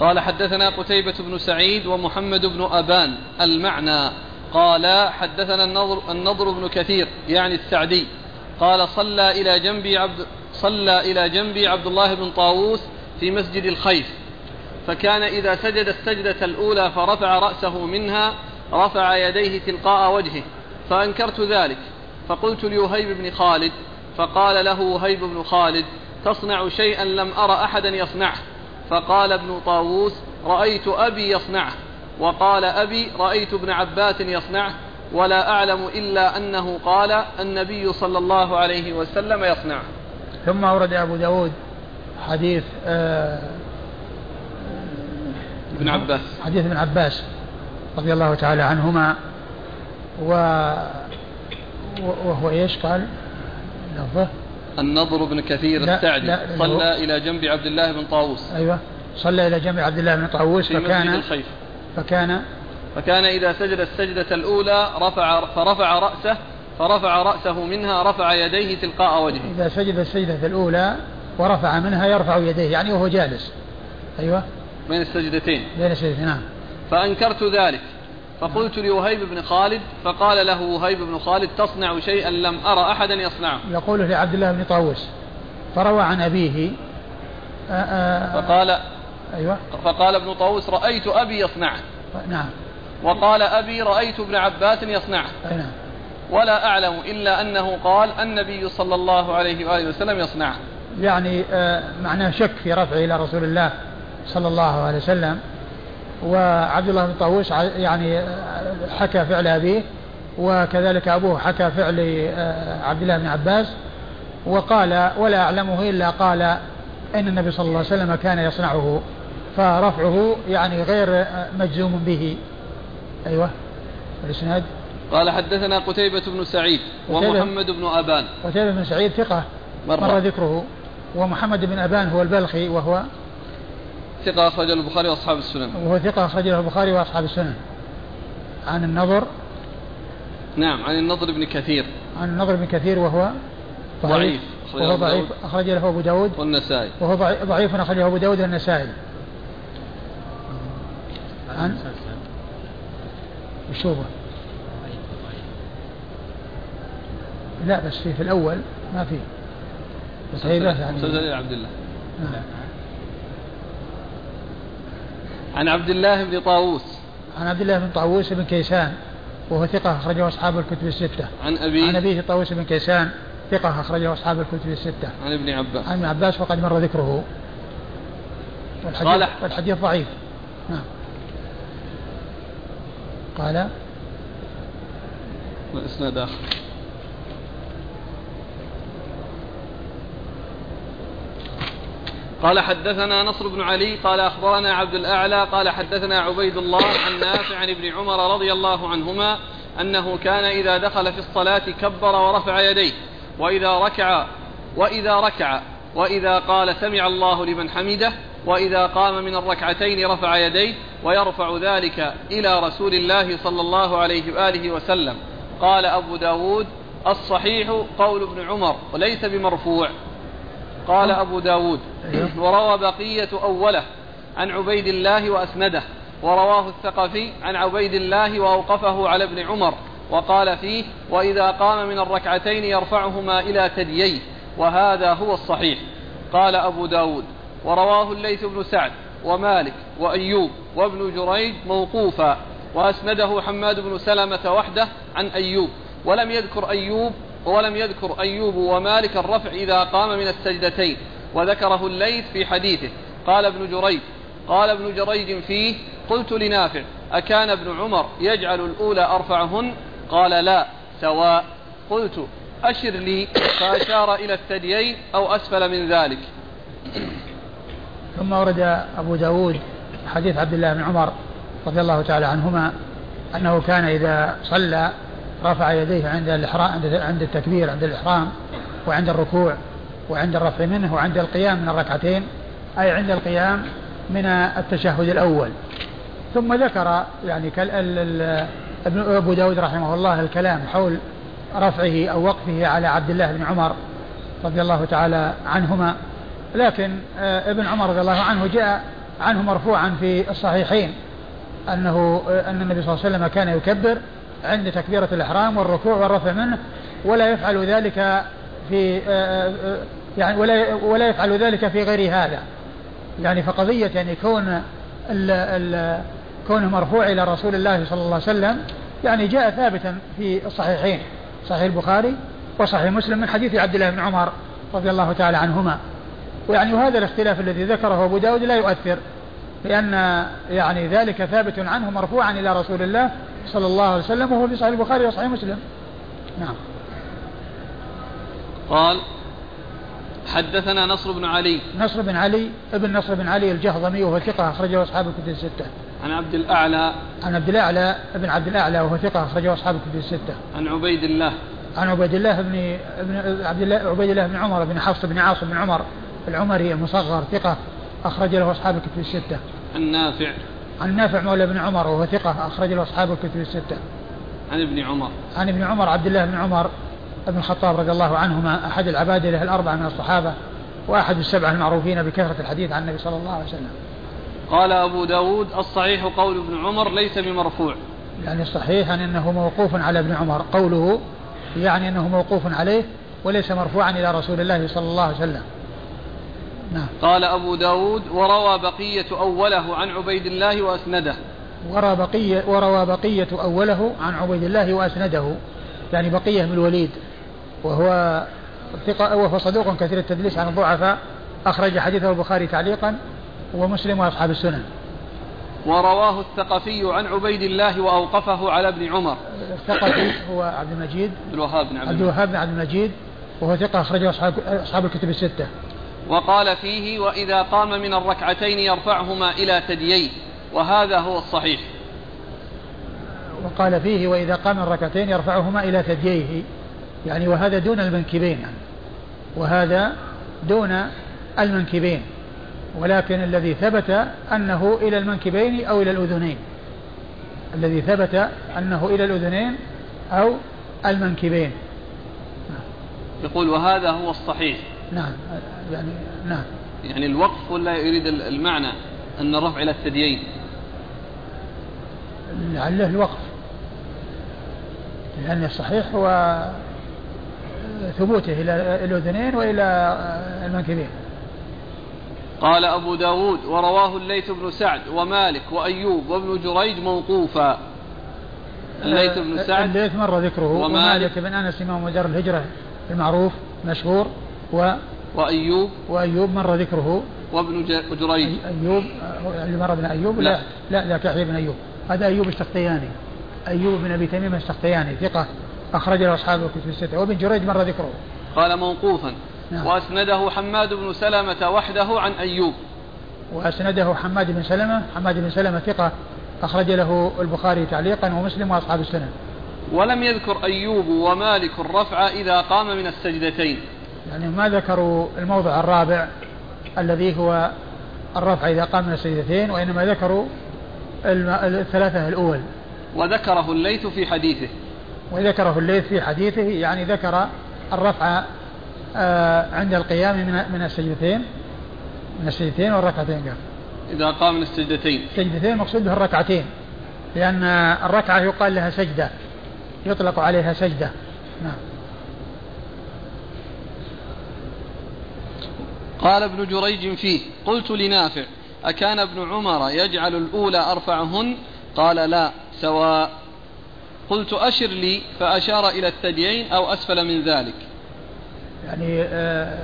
قال حدثنا قتيبة بن سعيد ومحمد بن أبان المعنى. قال حدثنا النضر, النضر بن كثير يعني السعدي. قال صلى إلى جنبي عبد صلى إلى جنبي عبد الله بن طاووس في مسجد الخيف. فكان إذا سجد السجدة الأولى فرفع رأسه منها رفع يديه تلقاء وجهه. فأنكرت ذلك. فقلت لوهيب بن خالد فقال له وهيب بن خالد تصنع شيئا لم أرى أحدا يصنعه. فقال ابن طاووس رأيت أبي يصنعه. وقال أبي رأيت ابن عباس يصنعه. ولا أعلم إلا أنه قال النبي صلى الله عليه وسلم يصنعه. ثم أورد أبو داود حديث آه ابن عباس. حديث ابن عباس رضي الله تعالى عنهما. و وهو إيش قال؟ لفظه. النضر بن كثير لا السعدي. لا صلى إلى جنب عبد الله بن طاووس. أيوة. صلى إلى جنب عبد الله بن طاووس فكان الخيف. فكان فكان إذا سجد السجدة الأولى رفع فرفع رأسه فرفع رأسه منها رفع يديه تلقاء وجهه. إذا سجد السجدة الأولى ورفع منها يرفع يديه يعني وهو جالس. أيوة. بين السجدتين. بين السجدتين نعم. فأنكرت ذلك. فقلت لوهيب بن خالد فقال له وهيب بن خالد تصنع شيئا لم أرى أحدا يصنعه. يقول لعبد الله بن طاووس فروى عن أبيه آآ آآ فقال أيوة. فقال ابن طاووس رأيت أبي يصنعه. نعم. وقال أبي رأيت ابن عباس يصنعه. نعم. ولا أعلم إلا أنه قال النبي صلى الله عليه وآله وسلم يصنعه. يعني معناه شك في رفعه إلى رسول الله صلى الله عليه وسلم. وعبد الله بن طاووس يعني حكى فعل أبيه وكذلك أبوه حكى فعل آه، عبد الله بن عباس وقال ولا أعلمه إلا قال إن النبي صلى الله عليه وسلم كان يصنعه فرفعه يعني غير مجزوم به. أيوة الإسناد. قال حدثنا قتيبة بن سعيد ومحمد بن أبان. قتيبة بن سعيد ثقة مر, مر ذكره. ومحمد بن أبان هو البلخي وهو ثقة أخرجه البخاري وأصحاب السنن. وهو ثقة أخرجه البخاري وأصحاب السنن. عن النضر. نعم عن النضر بن كثير. عن النضر بن كثير وهو ضعيف. وهو ضعيف أخرج له أبو داود. والنسائي. وهو ضعيف أخرجه أبو داود والنسائي. عن الشوبة. لا بس في, في الأول ما في. قتيبة يعني مسلسل عبد الله. نعم. عن عبد الله بن طاووس. عن عبد الله بن طاووس بن كيسان وهو ثقة أخرجه أصحاب الكتب الستة. عن أبيه. عن أبيه طاووس بن كيسان ثقة أخرجه أصحاب الكتب الستة. عن ابن عباس. عن ابن عباس وقد مر ذكره. والحديث, والحديث ضعيف. نعم. قال الإسناد آخر. قال حدثنا نصر بن علي قال أخبرنا عبد الأعلى قال حدثنا عبيد الله عن نافع عن ابن عمر رضي الله عنهما أنه كان إذا دخل في الصلاة كبر ورفع يديه وإذا ركع وإذا ركع وإذا قال سمع الله لمن حمده وإذا قام من الركعتين رفع يديه ويرفع ذلك إلى رسول الله صلى الله عليه وآله وسلم. قال أبو داود الصحيح قول ابن عمر وليس بمرفوع. قال أبو داود وروى بقية أوله عن عبيد الله وأسنده ورواه الثقفي عن عبيد الله وأوقفه على ابن عمر وقال فيه وإذا قام من الركعتين يرفعهما إلى ثدييه وهذا هو الصحيح قال أبو داود ورواه الليث بن سعد ومالك وأيوب وابن جريج موقوفا وأسنده حماد بن سلمة وحده عن أيوب ولم يذكر أيوب ولم يذكر أيوب ومالك الرفع إذا قام من السجدتين وذكره الليث في حديثه. قال ابن جريج قال ابن جريج فيه قلت لنافع أكان ابن عمر يجعل الأولى أرفعهن؟ قال لا سواء. قلت أشر لي فأشار إلى الثديين أو أسفل من ذلك. ثم ورد أبو داود حديث عبد الله بن عمر رضي الله تعالى عنهما أنه كان إذا صلى رفع يديه عند الإحرام عند التكبير عند الإحرام وعند الركوع وعند الرفع منه وعند القيام من الركعتين أي عند القيام من التشهد الأول. ثم ذكر يعني ابن أبو داود رحمه الله الكلام حول رفعه أو وقفه على عبد الله بن عمر رضي الله تعالى عنهما. لكن آه، ابن عمر رضي الله عنه جاء عنه مرفوعا في الصحيحين أنه آه، أن النبي صلى الله عليه وسلم كان يكبر عند تكبيرة الإحرام والركوع والرفع منه ولا يفعل ذلك في آه، يعني ولا ولا يفعل ذلك في غير هذا. يعني فقضية يعني كون ال ال كونه مرفوع إلى رسول الله صلى الله عليه وسلم يعني جاء ثابتا في الصحيحين صحيح البخاري وصحيح مسلم من حديث عبد الله بن عمر رضي الله تعالى عنهما. ويعني وهذا الاختلاف الذي ذكره أبو داود لا يؤثر. لأن يعني ذلك ثابت عنه مرفوعا إلى رسول الله صلى الله عليه وسلم وهو في صحيح البخاري وصحيح مسلم. نعم. قال حدثنا نصر بن علي. نصر بن علي ابن نصر بن علي الجهضمي وهو ثقة أخرجه أصحاب الكتب الستة. عن عبد الأعلى. عن عبد الأعلى ابن عبد الأعلى وهو ثقة أخرجه أصحاب الكتب الستة. عن عبيد الله. عن عبيد الله بن ابن عبد الله عبيد الله بن عمر بن حفص بن عاصم بن عمر العمري المصغر ثقة. أخرج له أصحاب الكتب الستة. عن نافع. عن نافع مولى بن عمر وهو ثقة أخرج له أصحاب الكتب الستة. عن ابن عمر. عن ابن عمر عبد الله بن عمر بن الخطاب رضي الله عنهما أحد العبادلة الأربعة من الصحابة وأحد السبعة المعروفين بكثرة الحديث عن النبي صلى الله عليه وسلم. قال أبو داود الصحيح قول ابن عمر ليس بمرفوع يعني الصحيح يعني أنه موقوف على ابن عمر قوله يعني أنه موقوف عليه وليس مرفوعا إلى رسول الله صلى الله عليه وسلم نعم. قال أبو داود وروى بقية أوله عن عبيد الله وأسنده. وروى بقية, وروى بقية أوله عن عبيد الله وأسنده. يعني بقية من الوليد وهو ثقة وهو صدوق كثير التدليس عن الضعفاء. أخرج حديثه البخاري تعليقا ومسلم وأصحاب السنن. ورواه الثقفي عن عبيد الله وأوقفه على ابن عمر. الثقفي هو عبد المجيد. عبد الوهاب بن عبد الوهاب بن عبد المجيد وهو ثقة أخرجه أصحاب أصحاب الكتب الستة. وقال فيه وإذا قام من الركعتين يرفعهما إلى ثدييه وهذا هو الصحيح. وقال فيه وإذا قام الركعتين يرفعهما إلى ثدييه. يعني وهذا دون المنكبين. يعني وهذا دون المنكبين. ولكن الذي ثبت أنه إلى المنكبين أو إلى الأذنين. الذي ثبت أنه إلى الأذنين أو المنكبين. يقول وهذا هو الصحيح. نعم. يعني نعم. يعني الوقف ولا يريد المعنى أن الرفع إلى الثديين لعله الوقف. لأن الصحيح هو ثبوته إلى الأذنين وإلى المنكبين. قال أبو داود ورواه الليث بن سعد ومالك وأيوب وابن جريج موقوفا. الليث بن سعد الليث مر ذكره ومالك بن أنس إمام مدار الهجرة المعروف مشهور و وأيوب؟ وأيوب مر ذكره؟ وابن جريج أيوب اللي مر بن أيوب؟ لا لا. ذاك يحيى بن أيوب. هذا أيوب السختياني أيوب بن أبي تميم السختياني ثقة. أخرج له أصحاب الكتب الستة. وابن جريج مر ذكره. قال موقوفا. نعم. وأسنده حماد بن سلمة وحده عن أيوب. وأسنده حماد بن سلمة. حماد بن سلمة ثقة. أخرج له البخاري تعليقا ومسلم وأصحاب السنة. ولم يذكر أيوب ومالك الرفع إذا قام من السجدتين. يعني ما ذكروا الموضع الرابع الذي هو الرفع إذا قام من السجدتين وإنما ذكروا الثلاثة الأول. وذكره الليث في حديثه. وذكره الليث في حديثه يعني ذكر الرفع آه، عند القيام من من السجدتين من السجدتين والركعتين قال إذا قام من السجدتين. السجدتين مقصود به الركعتين لأن الركعة يقال لها سجدة يطلق عليها سجدة. نعم. قال ابن جريج فيه قلت لنافع أكان ابن عمر يجعل الأولى أرفعهن؟ قال لا سواء. قلت أشر لي فأشار إلى الثديين أو أسفل من ذلك. يعني آه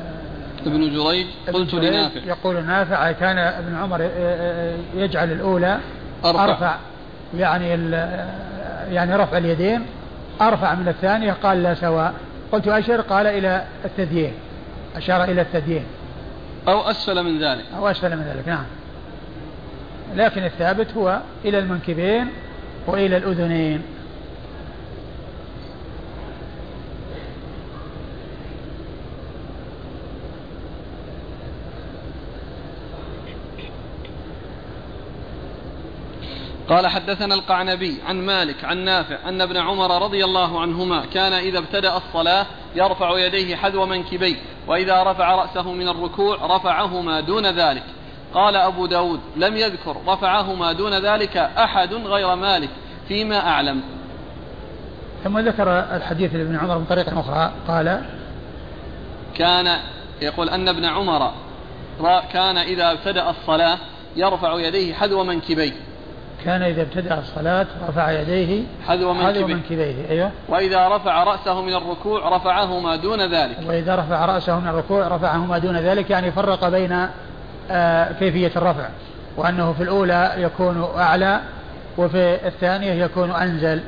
ابن جريج قلت لنافع. يقول نافع كان ابن عمر آه، آه، يجعل الأولى أرفع, أرفع. يعني يعني رفع اليدين أرفع من الثانية قال لا سواء. قلت أشر قال إلى الثديين أشار إلى الثديين أو أسفل من ذلك. أو أسفل من ذلك نعم. لكن الثابت هو إلى المنكبين وإلى الأذنين. قال حدثنا القعنبي عن مالك عن نافع أن ابن عمر رضي الله عنهما كان إذا ابتدأ الصلاة يرفع يديه حذو منكبيه وإذا رفع رأسه من الركوع رفعهما دون ذلك. قال أبو داود لم يذكر رفعهما دون ذلك أحد غير مالك فيما أعلم. ثم ذكر الحديث لابن عمر من طريقة أخرى قال كان يقول أن ابن عمر كان إذا ابتدأ الصلاة يرفع يديه حذو منكبيه. كان إذا ابتدأ الصلاة رفع يديه حذو منكبيه, منكبيه أيوه. وإذا رفع رأسه من الركوع رفعهما دون ذلك. وإذا رفع رأسه من الركوع رفعهما دون ذلك يعني فرق بين آه كيفية الرفع وأنه في الأولى يكون أعلى وفي الثانية يكون أنزل.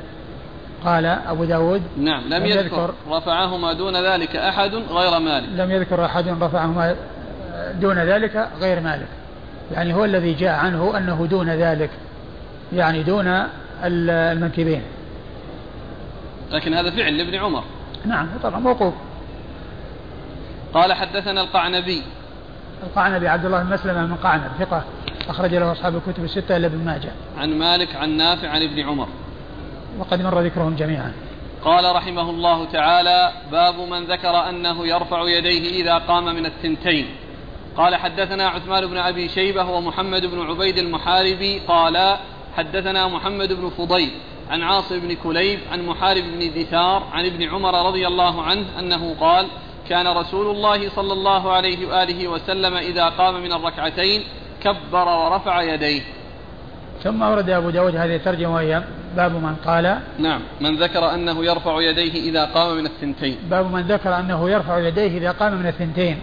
قال أبو داود. نعم لم, لم يذكر, يذكر. رفعهما دون ذلك أحد غير مالك. لم يذكر أحد رفعهما دون ذلك غير مالك. يعني هو الذي جاء عنه أنه دون ذلك. يعني دون المنكبين. لكن هذا فعل لابن عمر. نعم طبعا موقوف. قال حدثنا القعنبي. القعنبي عبد الله بن مسلمة من قعنب ثقة أخرج له أصحاب الكتب الستة إلا ابن ماجه. عن مالك عن نافع عن ابن عمر. وقد مر ذكرهم جميعا. قال رحمه الله تعالى باب من ذكر أنه يرفع يديه إذا قام من الثنتين. قال حدثنا عثمان بن أبي شيبة ومحمد بن عبيد المحاربي قال حدثنا محمد بن فضيل عن عاصم بن كليب عن محارب بن دثار عن ابن عمر رضي الله عنه أنه قال كان رسول الله صلى الله عليه وآله وسلم إذا قام من الركعتين كبر ورفع يديه. ثم ورد أبو داود هذه الترجمة وهي باب من قال نعم من ذكر أنه يرفع يديه إذا قام من الثنتين. باب من ذكر أنه يرفع يديه إذا قام من الثنتين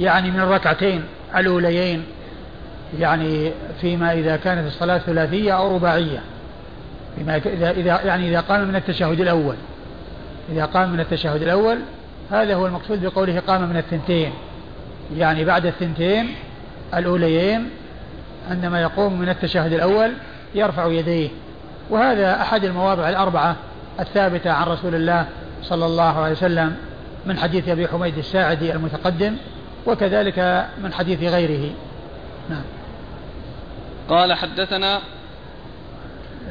يعني من الركعتين الأوليين. يعني فيما إذا كانت الصلاة ثلاثية أو رباعية. فيما إذا, إذا يعني إذا قام من التشهد الأول. إذا قام من التشهد الأول هذا هو المقصود بقوله قام من الثنتين. يعني بعد الثنتين الأوليين عندما يقوم من التشهد الأول يرفع يديه. وهذا أحد المواضع الأربعة الثابتة عن رسول الله صلى الله عليه وسلم من حديث أبي حميد الساعدي المتقدم وكذلك من حديث غيره. نعم. قال حدثنا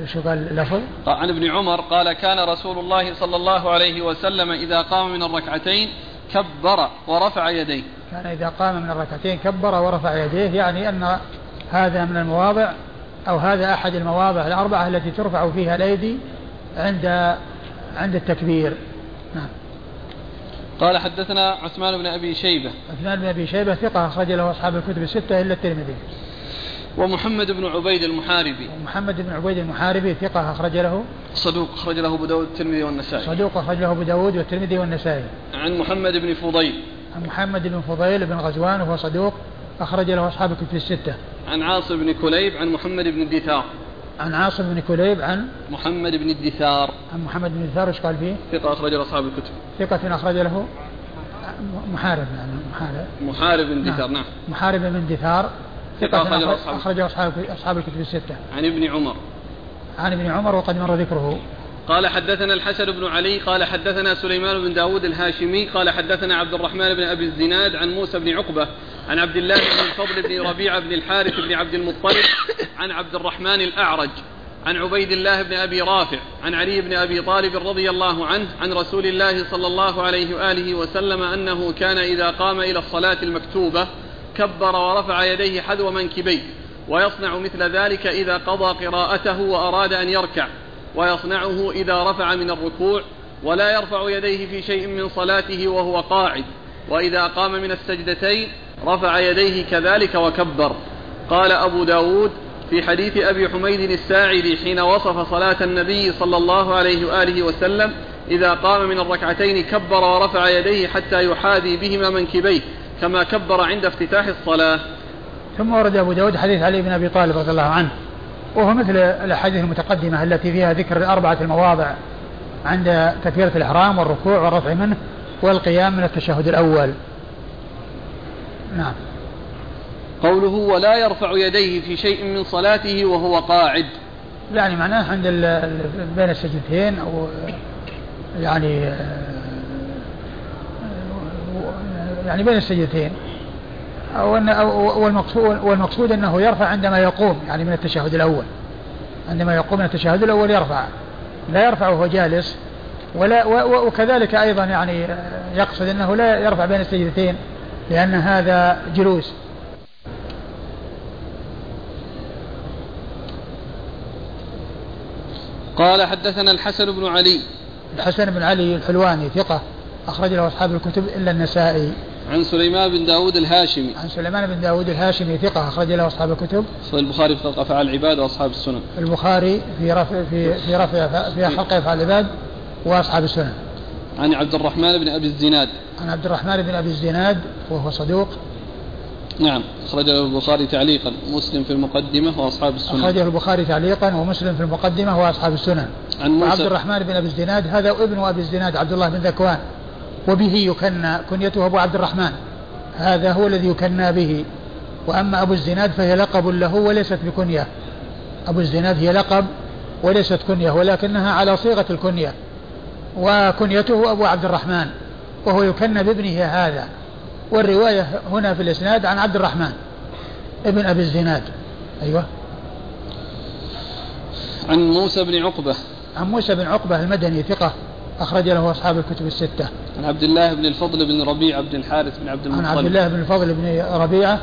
شو قال اللفظ؟ عن ابن عمر قال كان رسول الله صلى الله عليه وسلم إذا قام من الركعتين كبر ورفع يديه. كان إذا قام من الركعتين كبر ورفع يديه يعني أن هذا من المواضع أو هذا أحد المواضع الأربعة التي ترفع فيها الأيدي عند عند التكبير. نعم. قال حدثنا عثمان بن أبي شيبة. عثمان بن أبي شيبة ثقة أخرج له أصحاب الكتب الستة إلا الترمذي. ومحمد بن عبيد المحاربي. محمد بن عبيد المحاربي ثقة أخرج له. صدوق أخرج له أبو داود الترمذي والنسائي. صدوق أخرج له أبو داود والترمذي والنسائي. عن محمد بن فضيل. عن محمد بن فضيل بن غزوان وهو صدوق أخرج له أصحاب الكتب الستة. عن عاصم بن كليب عن محمد بن الدثار. عن عاصم بن كليب عن محمد بن الدثار. عن محمد بن الدثار إيش قال فيه؟ ثقة أخرج له أصحاب الكتب. ثقة أخرج له. محارب يعني محارب. محارب بن دثار نعم. محارب بن دثار ثقة أخرجه أخرج- أصحاب- أخرجه أصحاب أصحاب الكتب الستة. عن ابن عمر. عن ابن عمر وقد مر ذكره. قال حدثنا الحسن بن علي قال حدثنا سليمان بن داود الهاشمي قال حدثنا عبد الرحمن بن أبي الزناد عن موسى بن عقبة عن عبد الله بن الفضل بن ربيعة بن الحارث بن عبد المطلب عن عبد الرحمن الأعرج عن عبيد الله بن أبي رافع عن علي بن أبي طالب رضي الله عنه عن رسول الله صلى الله عليه وآله وسلم أنه كان إذا قام إلى الصلاة المكتوبة كبر ورفع يديه حذو منكبيه ويصنع مثل ذلك إذا قضى قراءته وأراد أن يركع ويصنعه إذا رفع من الركوع ولا يرفع يديه في شيء من صلاته وهو قاعد وإذا قام من السجدتين رفع يديه كذلك وكبر. قال أبو داود في حديث أبي حميد الساعدي حين وصف صلاة النبي صلى الله عليه وآله وسلم إذا قام من الركعتين كبر ورفع يديه حتى يحاذي بهما منكبيه كما كبر عند افتتاح الصلاة. ثم ورد أبو داود حديث علي بن أبي طالب رضي الله عنه. وهو مثل الأحاديث المتقدمة التي فيها ذكر الأربعة المواضع عند تكبيرة الإحرام والركوع والرفع منه والقيام من التشهد الأول. نعم. قوله ولا يرفع يديه في شيء من صلاته وهو قاعد. يعني معناه عند بين السجدتين أو يعني يعني بين السجدتين أو أن أو والمقصود والمقصود أنه يرفع عندما يقوم يعني من التشهد الأول. عندما يقوم من التشهد الأول يرفع. لا يرفع وهو جالس ولا وكذلك أيضا يعني يقصد أنه لا يرفع بين السجدتين لأن هذا جلوس. قال حدثنا الحسن بن علي. الحسن بن علي الحلواني ثقة أخرج له أصحاب الكتب إلا النسائي. عن سليمان بن داود الهاشمي. عن سليمان بن داود الهاشمي ثقة أخرج له أصحاب الكتب. البخاري في خلق أفعال العباد وأصحاب السنن. البخاري في رفع في في رفع في خلق أفعال العباد وأصحاب السنن. عن عبد الرحمن بن أبي الزناد. عن عبد الرحمن بن أبي الزناد وهو صدوق. نعم أخرج له البخاري تعليقا. مسلم في المقدمة وأصحاب السنن. أخرجه البخاري تعليقا ومسلم في المقدمة وأصحاب السنن. عن موسى الرحمن بن أبي الزناد هذا ابن أبي الزناد عبد الله بن ذكوان. وبه يكنى كنيته أبو عبد الرحمن. هذا هو الذي يكنى به. وأما أبو الزناد فهي لقب له وليست بكنية. أبو الزناد هي لقب وليست كنية ولكنها على صيغة الكنية. وكنيته أبو عبد الرحمن وهو يكنى بابنه هذا. والرواية هنا في الإسناد عن عبد الرحمن ابن أبي الزناد. أيوه. عن موسى بن عقبة. عن موسى بن عقبة المدني ثقة. أخرج له أصحاب الكتب الستة. عن عبد الله بن الفضل بن ربيع بن الحارث بن عبد عن المطلب. عبد الله بن الفضل بن ربيعة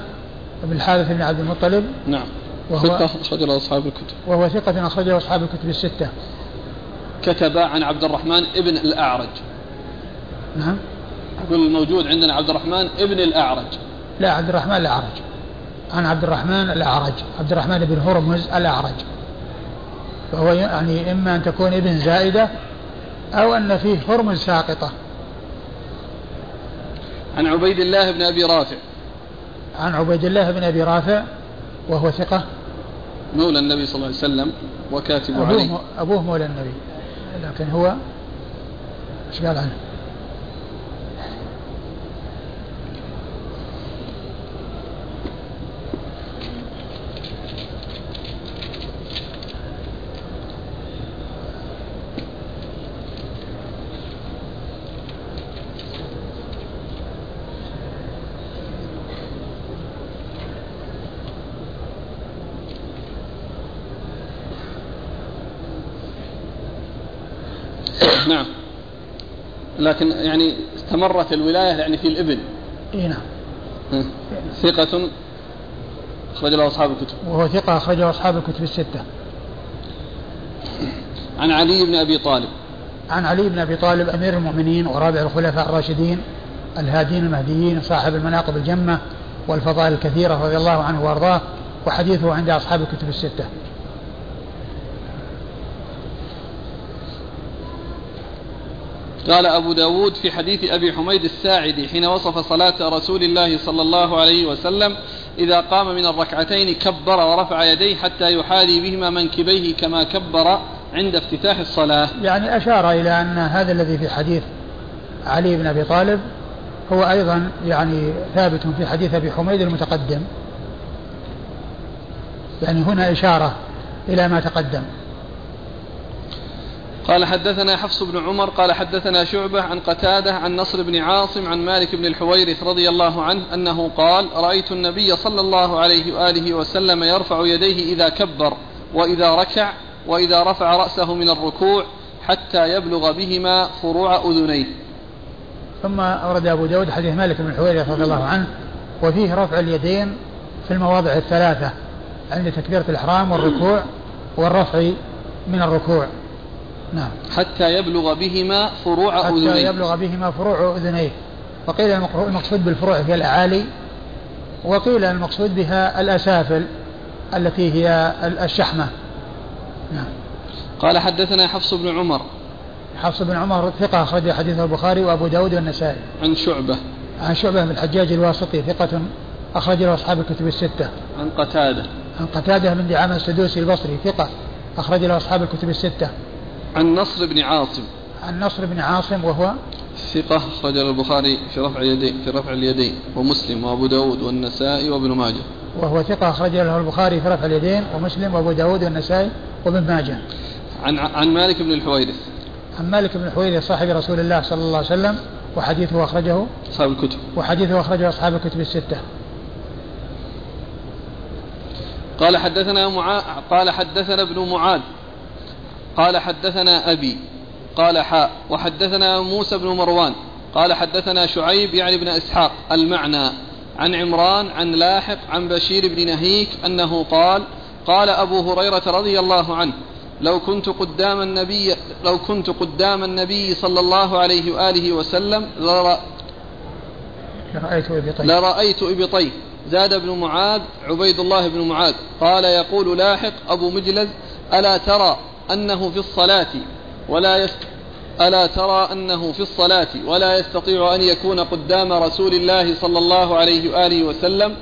بن الحارث بن عبد المطلب. نعم. وهو- ثقة أخرج له أصحاب الكتب. وهو ثقة أخرج له أصحاب الكتب الستة. كتب عن عبد الرحمن ابن الأعرج. نعم. يقول الموجود عندنا عبد الرحمن ابن الأعرج. لا عبد الرحمن الأعرج. عن عبد الرحمن الأعرج. عبد الرحمن بن هرمز الأعرج. فهو يعني إما أن تكون ابن زائدة أو أن فيه هرمز ساقطة. عن عبيد الله بن أبي رافع. عن عبيد الله بن أبي رافع وهو ثقة. مولى النبي صلى الله عليه وسلم وكاتب عليه. أبوه, أبوه مولى النبي لكن هو إيش قال عنه؟ نعم لكن يعني استمرت الولاية يعني في الابن اي نعم. ثقة أخرج له أصحاب الكتب. وهو ثقة أخرجه أصحاب الكتب الستة. عن علي بن أبي طالب. عن علي بن أبي طالب أمير المؤمنين ورابع الخلفاء الراشدين الهادين المهديين صاحب المناقب الجمة والفضائل الكثيرة رضي الله عنه وأرضاه وحديثه عند أصحاب الكتب الستة. قال أبو داود في حديث أبي حميد الساعدي حين وصف صلاة رسول الله صلى الله عليه وسلم إذا قام من الركعتين كبر ورفع يديه حتى يحاذي بهما منكبيه كما كبر عند افتتاح الصلاة. يعني أشار إلى أن هذا الذي في حديث علي بن أبي طالب هو أيضا يعني ثابت في حديث أبي حميد المتقدم. يعني هنا إشارة إلى ما تقدم. قال حدثنا حفص بن عمر قال حدثنا شعبة عن قتادة عن نصر بن عاصم عن مالك بن الحويرث رضي الله عنه أنه قال رأيت النبي صلى الله عليه وآله وسلم يرفع يديه إذا كبر وإذا ركع وإذا رفع رأسه من الركوع حتى يبلغ بهما فروع أذنيه. ثم أورد أبو داود حديث مالك بن الحويرث رضي الله عنه وفيه رفع اليدين في المواضع الثلاثة عند تكبيرة الإحرام والركوع والرفع من الركوع. نعم. حتى يبلغ بهما فروع حتى أذنيه. حتى يبلغ بهما فروع أذنيه. وقيل المقصود بالفروع هي الأعالي وقيل المقصود بها الأسافل التي هي الشحمة. نعم. قال حدثنا حفص بن عمر. حفص بن عمر ثقة أخرج حديث البخاري وأبو داود والنسائي. عن شعبة. عن شعبة بن الحجاج الواسطي ثقة أخرج له أصحاب الكتب الستة. عن قتادة. عن قتادة بن دعامة السدوسي البصري ثقة أخرج له أصحاب الكتب الستة. عن نصر بن عاصم. عن نصر بن عاصم وهو ثقة أخرج البخاري في رفع اليدين في رفع اليدين ومسلم وأبو داود والنسائي وابن ماجه. وهو ثقة أخرج له البخاري في رفع اليدين ومسلم وأبو داود والنسائي وابن ماجه. عن عن مالك بن الحويرث. عن مالك بن الحويرث صاحب رسول الله صلى الله عليه وسلم وحديثه أخرجه. أصحاب الكتب. وحديثه أخرجه أصحاب الكتب الستة. قال حدثنا معا... قال حدثنا ابن معاذ. قال حدثنا أبي قال حاء وحدثنا موسى بن مروان قال حدثنا شعيب يعني بن إسحاق المعنى عن عمران عن لاحق عن بشير بن نهيك أنه قال قال أبو هريرة رضي الله عنه لو كنت قدام النبي لو كنت قدام النبي صلى الله عليه وآله وسلم لرأيت إبطيه لرأيت إبطيه زاد ابن معاذ عبيد الله بن معاذ قال يقول لاحق أبو مجلز ألا ترى أنه في الصلاة ولا يست ألا ترى أنه في الصلاة ولا يستطيع أن يكون قدام رسول الله صلى الله عليه وآله وسلم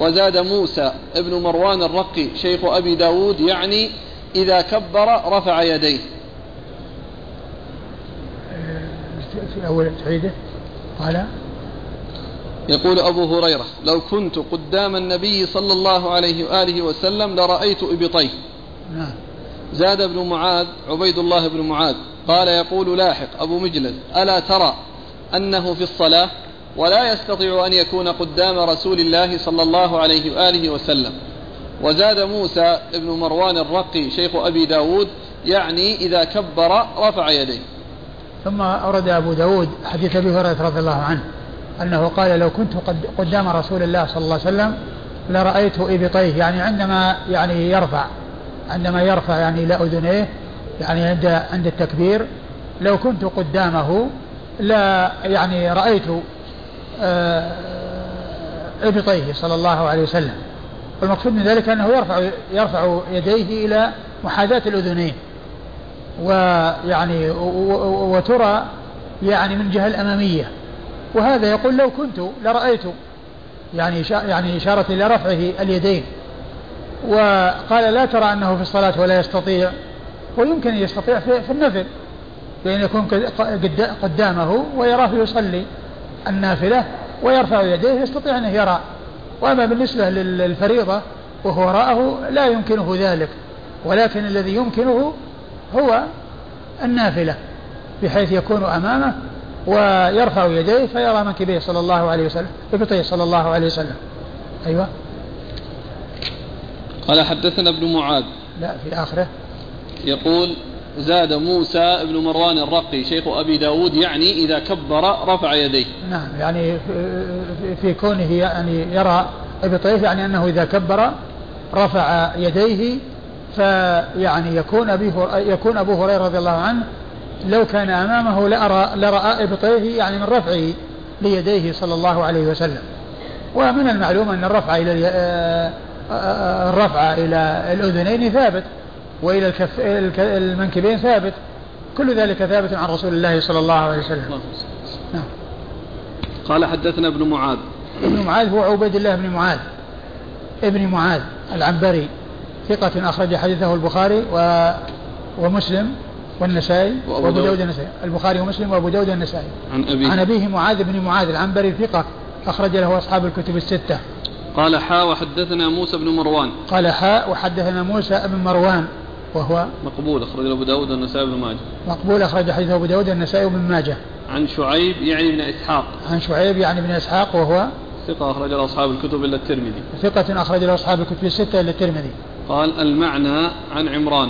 وزاد موسى ابن مروان الرقي شيخ أبي داود يعني إذا كبر رفع يديه. في أول تعيده قال يقول أبو هريرة لو كنت قدام النبي صلى الله عليه وآله وسلم لرأيت إبطيه. نعم. زاد ابن معاذ عبيد الله بن معاذ قال يقول لاحق أبو مجلد ألا ترى أنه في الصلاة ولا يستطيع أن يكون قدام رسول الله صلى الله عليه وآله وسلم. وزاد موسى ابن مروان الرقي شيخ أبي داود يعني إذا كبر رفع يديه. ثم أورد أبو داود حديث أبي هريرة رضي الله عنه أنه قال لو كنت قدام رسول الله صلى الله عليه وسلم لرأيت إبطيه يعني عندما يعني يرفع. عندما يرفع يعني إلى أذنيه يعني عند عند التكبير لو كنت قدامه لا يعني رأيت آه، إبطيه صلى الله عليه وسلم. والمقصود من ذلك أنه يرفع يرفع يديه إلى محاذاة الأذنين. ويعني وترى يعني من الجهة الأمامية. وهذا يقول لو كنت لرأيت يعني يعني إشارة إلى رفعه اليدين. وقال لا ترى أنه في الصلاة ولا يستطيع ويمكن أن يستطيع في, النفل بأن يكون قدامه ويراه يصلي النافلة ويرفع يديه يستطيع أنه يرى. وأما بالنسبة للفريضة وهو وراءه لا يمكنه ذلك ولكن الذي يمكنه هو النافلة بحيث يكون أمامه ويرفع يديه فيرى منكبيه صلى الله عليه وسلم صلى الله عليه وسلم. أيوه. قال حدثنا ابن معاذ. لا في آخره. يقول زاد موسى بن مروان الرقي شيخ أبي داود يعني إذا كبر رفع يديه. نعم يعني في كونه يعني يرى إبطيه يعني أنه إذا كبر رفع يديه فيعني يكون أبي يكون أبو هريرة رضي الله عنه لو كان أمامه لأرى لرأى إبطيه يعني من رفعه ليديه صلى الله عليه وسلم. ومن المعلوم أن الرفع إلى الرفع إلى الأذنين ثابت وإلى الكف المنكبين ثابت. كل ذلك ثابت عن رسول الله صلى الله عليه وسلم. نعم. قال حدثنا ابن معاذ. ابن معاذ هو عبيد الله بن معاذ. ابن معاذ العنبري. ثقة أخرج حديثه البخاري و ومسلم والنسائي وأبو داود النسائي. البخاري ومسلم وأبو داود النسائي. عن أبيه. عن أبيه معاذ بن معاذ العنبري ثقة أخرج له أصحاب الكتب الستة. قال حاء وحدثنا موسى بن مروان. قال حاء وحدثنا موسى بن مروان وهو مقبول أخرج أبو داود والنسائي بن ماجه. مقبول أخرج حديث أبو داود والنسائي بن ماجه. عن شعيب يعني بن إسحاق. عن شعيب يعني بن إسحاق وهو ثقة أخرج له أصحاب الكتب إلا الترمذي. ثقة أخرج له أصحاب الكتب الستة إلا الترمذي. قال المعنى عن عمران.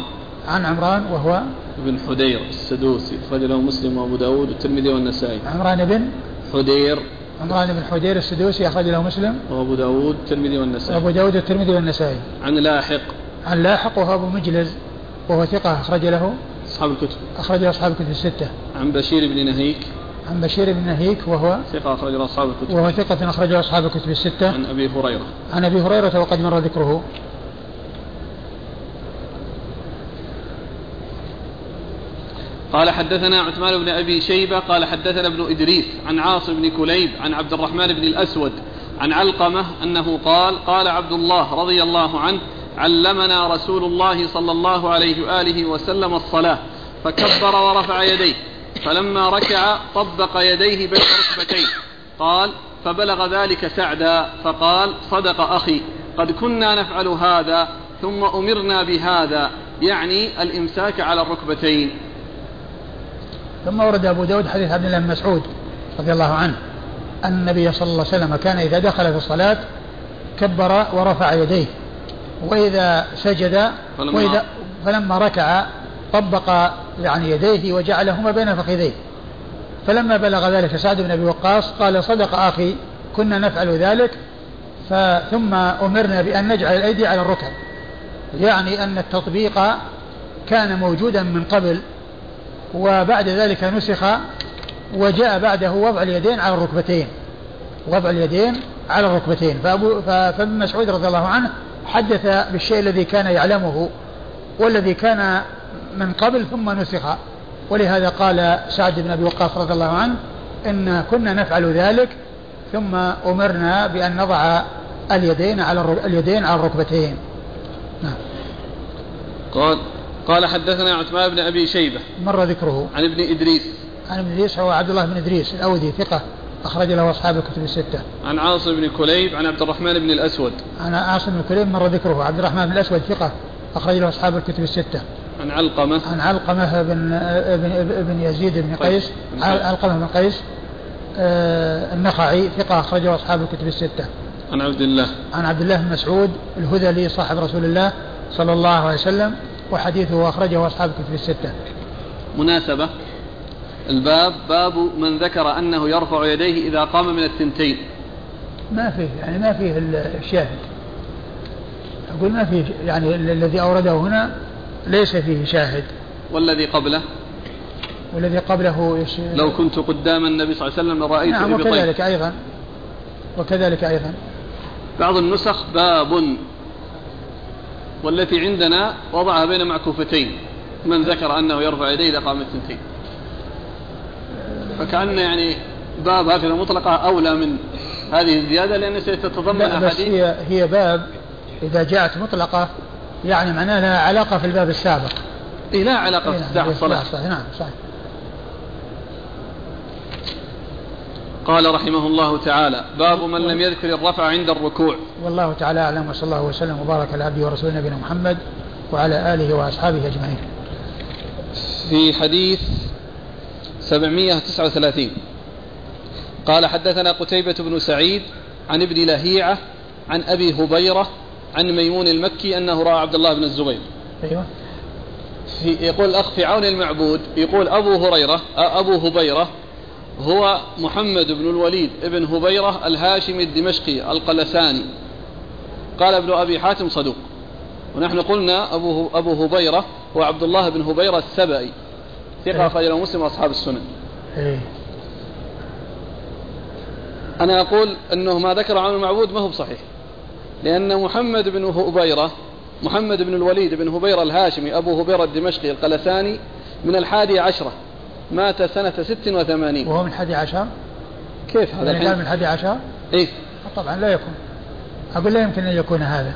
عن عمران وهو بن حدير السدوسي أخرج له مسلم وأبو داود والترمذي والنسائي. عمران بن حدير. عمران بن حدير السدوسي أخرج له مسلم. وأبو داود والترمذي والنسائي. وأبو داود والترمذي والنسائي. عن لاحق. عن لاحق وهو أبو مجلز وهو ثقة أخرج له. أصحاب الكتب. أخرج له أصحاب الكتب الستة. عن بشير بن نهيك. عن بشير بن نهيك وهو ثقة أخرج له أصحاب الكتب. وهو ثقة أخرج له أصحاب الكتب الستة. عن أبي هريرة. عن أبي هريرة وقد مر ذكره. قال حدثنا عثمان بن أبي شيبة قال حدثنا ابن إدريس عن عاصم بن كليب عن عبد الرحمن بن الأسود عن علقمة أنه قال قال عبد الله رضي الله عنه علمنا رسول الله صلى الله عليه وآله وسلم الصلاة فكبر ورفع يديه فلما ركع طبق يديه بين ركبتيه قال فبلغ ذلك سعدا فقال صدق أخي قد كنا نفعل هذا ثم أمرنا بهذا يعني الإمساك على الركبتين. ثم ورد أبو داود حديث عبد الله بن مسعود رضي الله عنه أن النبي صلى الله عليه وسلم كان إذا دخل في الصلاة كبر ورفع يديه وإذا سجد وإذا فلما ركع طبق يعني يديه وجعلهما بين فخذيه. فلما بلغ ذلك سعد بن أبي وقاص قال صدق أخي كنا نفعل ذلك ثم أمرنا بأن نجعل الأيدي على الركب يعني أن التطبيق كان موجودا من قبل وبعد ذلك نسخ وجاء بعده وضع اليدين على الركبتين وضع اليدين على الركبتين فأبو فابن مسعود رضي الله عنه حدث بالشيء الذي كان يعلمه والذي كان من قبل ثم نسخ ولهذا قال سعد بن أبي وقاص رضي الله عنه إن كنا نفعل ذلك ثم أمرنا بأن نضع اليدين على اليدين على الركبتين. نعم. قال قال حدثنا عثمان بن أبي شيبة. مر ذكره. عن ابن إدريس. عن ابن إدريس هو عبد الله بن إدريس الأودي ثقة أخرج له أصحاب الكتب الستة. عن عاصم بن كليب عن عبد الرحمن بن الأسود. عن عاصم بن كليب مر ذكره. عبد الرحمن بن الأسود ثقة أخرج له أصحاب الكتب الستة. عن علقمة. عن علقمة بن ابن, بن يزيد بن قيس. علقمة بن قيس آه النخعي ثقة اخرجه أصحاب الكتب الستة. عن عبد الله. عن عبد الله بن مسعود الهذلي صاحب رسول الله صلى الله عليه وسلم. وحديثه أخرجه أصحاب الكتب الستة. مناسبة. الباب باب من ذكر أنه يرفع يديه إذا قام من الثنتين. ما فيه يعني ما فيه الشاهد. أقول ما فيه يعني الذي أورده هنا ليس فيه شاهد. والذي قبله؟ والذي قبله لو كنت قدام النبي صلى الله عليه وسلم لرأيت نعم وكذلك أيضا. وكذلك أيضا. بعض النسخ باب. والتي عندنا وضعها بين معكوفتين. من ذكر أنه يرفع يديه إذا قام الثنتين فكأن يعني باب هكذا مطلقة أولى من هذه الزيادة لأن ستتضمن أحاديث. هي هي باب إذا جاءت مطلقة يعني معناها لها علاقة في الباب السابق. إيه لا علاقة في نعم، الصلاة نعم صحيح. قال رحمه الله تعالى باب من لم يذكر الرفع عند الركوع. والله تعالى أعلم وصلى الله وسلم وبارك على عبده ورسوله نبينا محمد وعلى آله وأصحابه أجمعين. في حديث 739 قال حدثنا قتيبة بن سعيد عن ابن لهيعة عن أبي هبيرة عن ميمون المكي أنه رأى عبد الله بن الزبير. أيوة. في يقول الأخ في عون المعبود يقول أبو هريرة أبو هبيرة هو محمد بن الوليد بن هبيرة الهاشمي الدمشقي القلساني. قال ابن أبي حاتم صدوق. ونحن قلنا أبو, أبو هبيرة هو عبد الله بن هبيرة السبئي ثقة أخرج له مسلم وأصحاب السنن. إيه. أنا أقول أنه ما ذكر عن المعبود ما هو بصحيح. لأن محمد بن هبيرة محمد بن الوليد بن هبيرة الهاشمي أبو هبيرة الدمشقي القلساني من الحادي عشرة. مات سنة ست وثمانين. وهو من الحادي عشر؟ كيف هذا الحين؟ من الحادي عشر؟ إيه. طبعا لا يكون. أقول لا يمكن أن يكون هذا.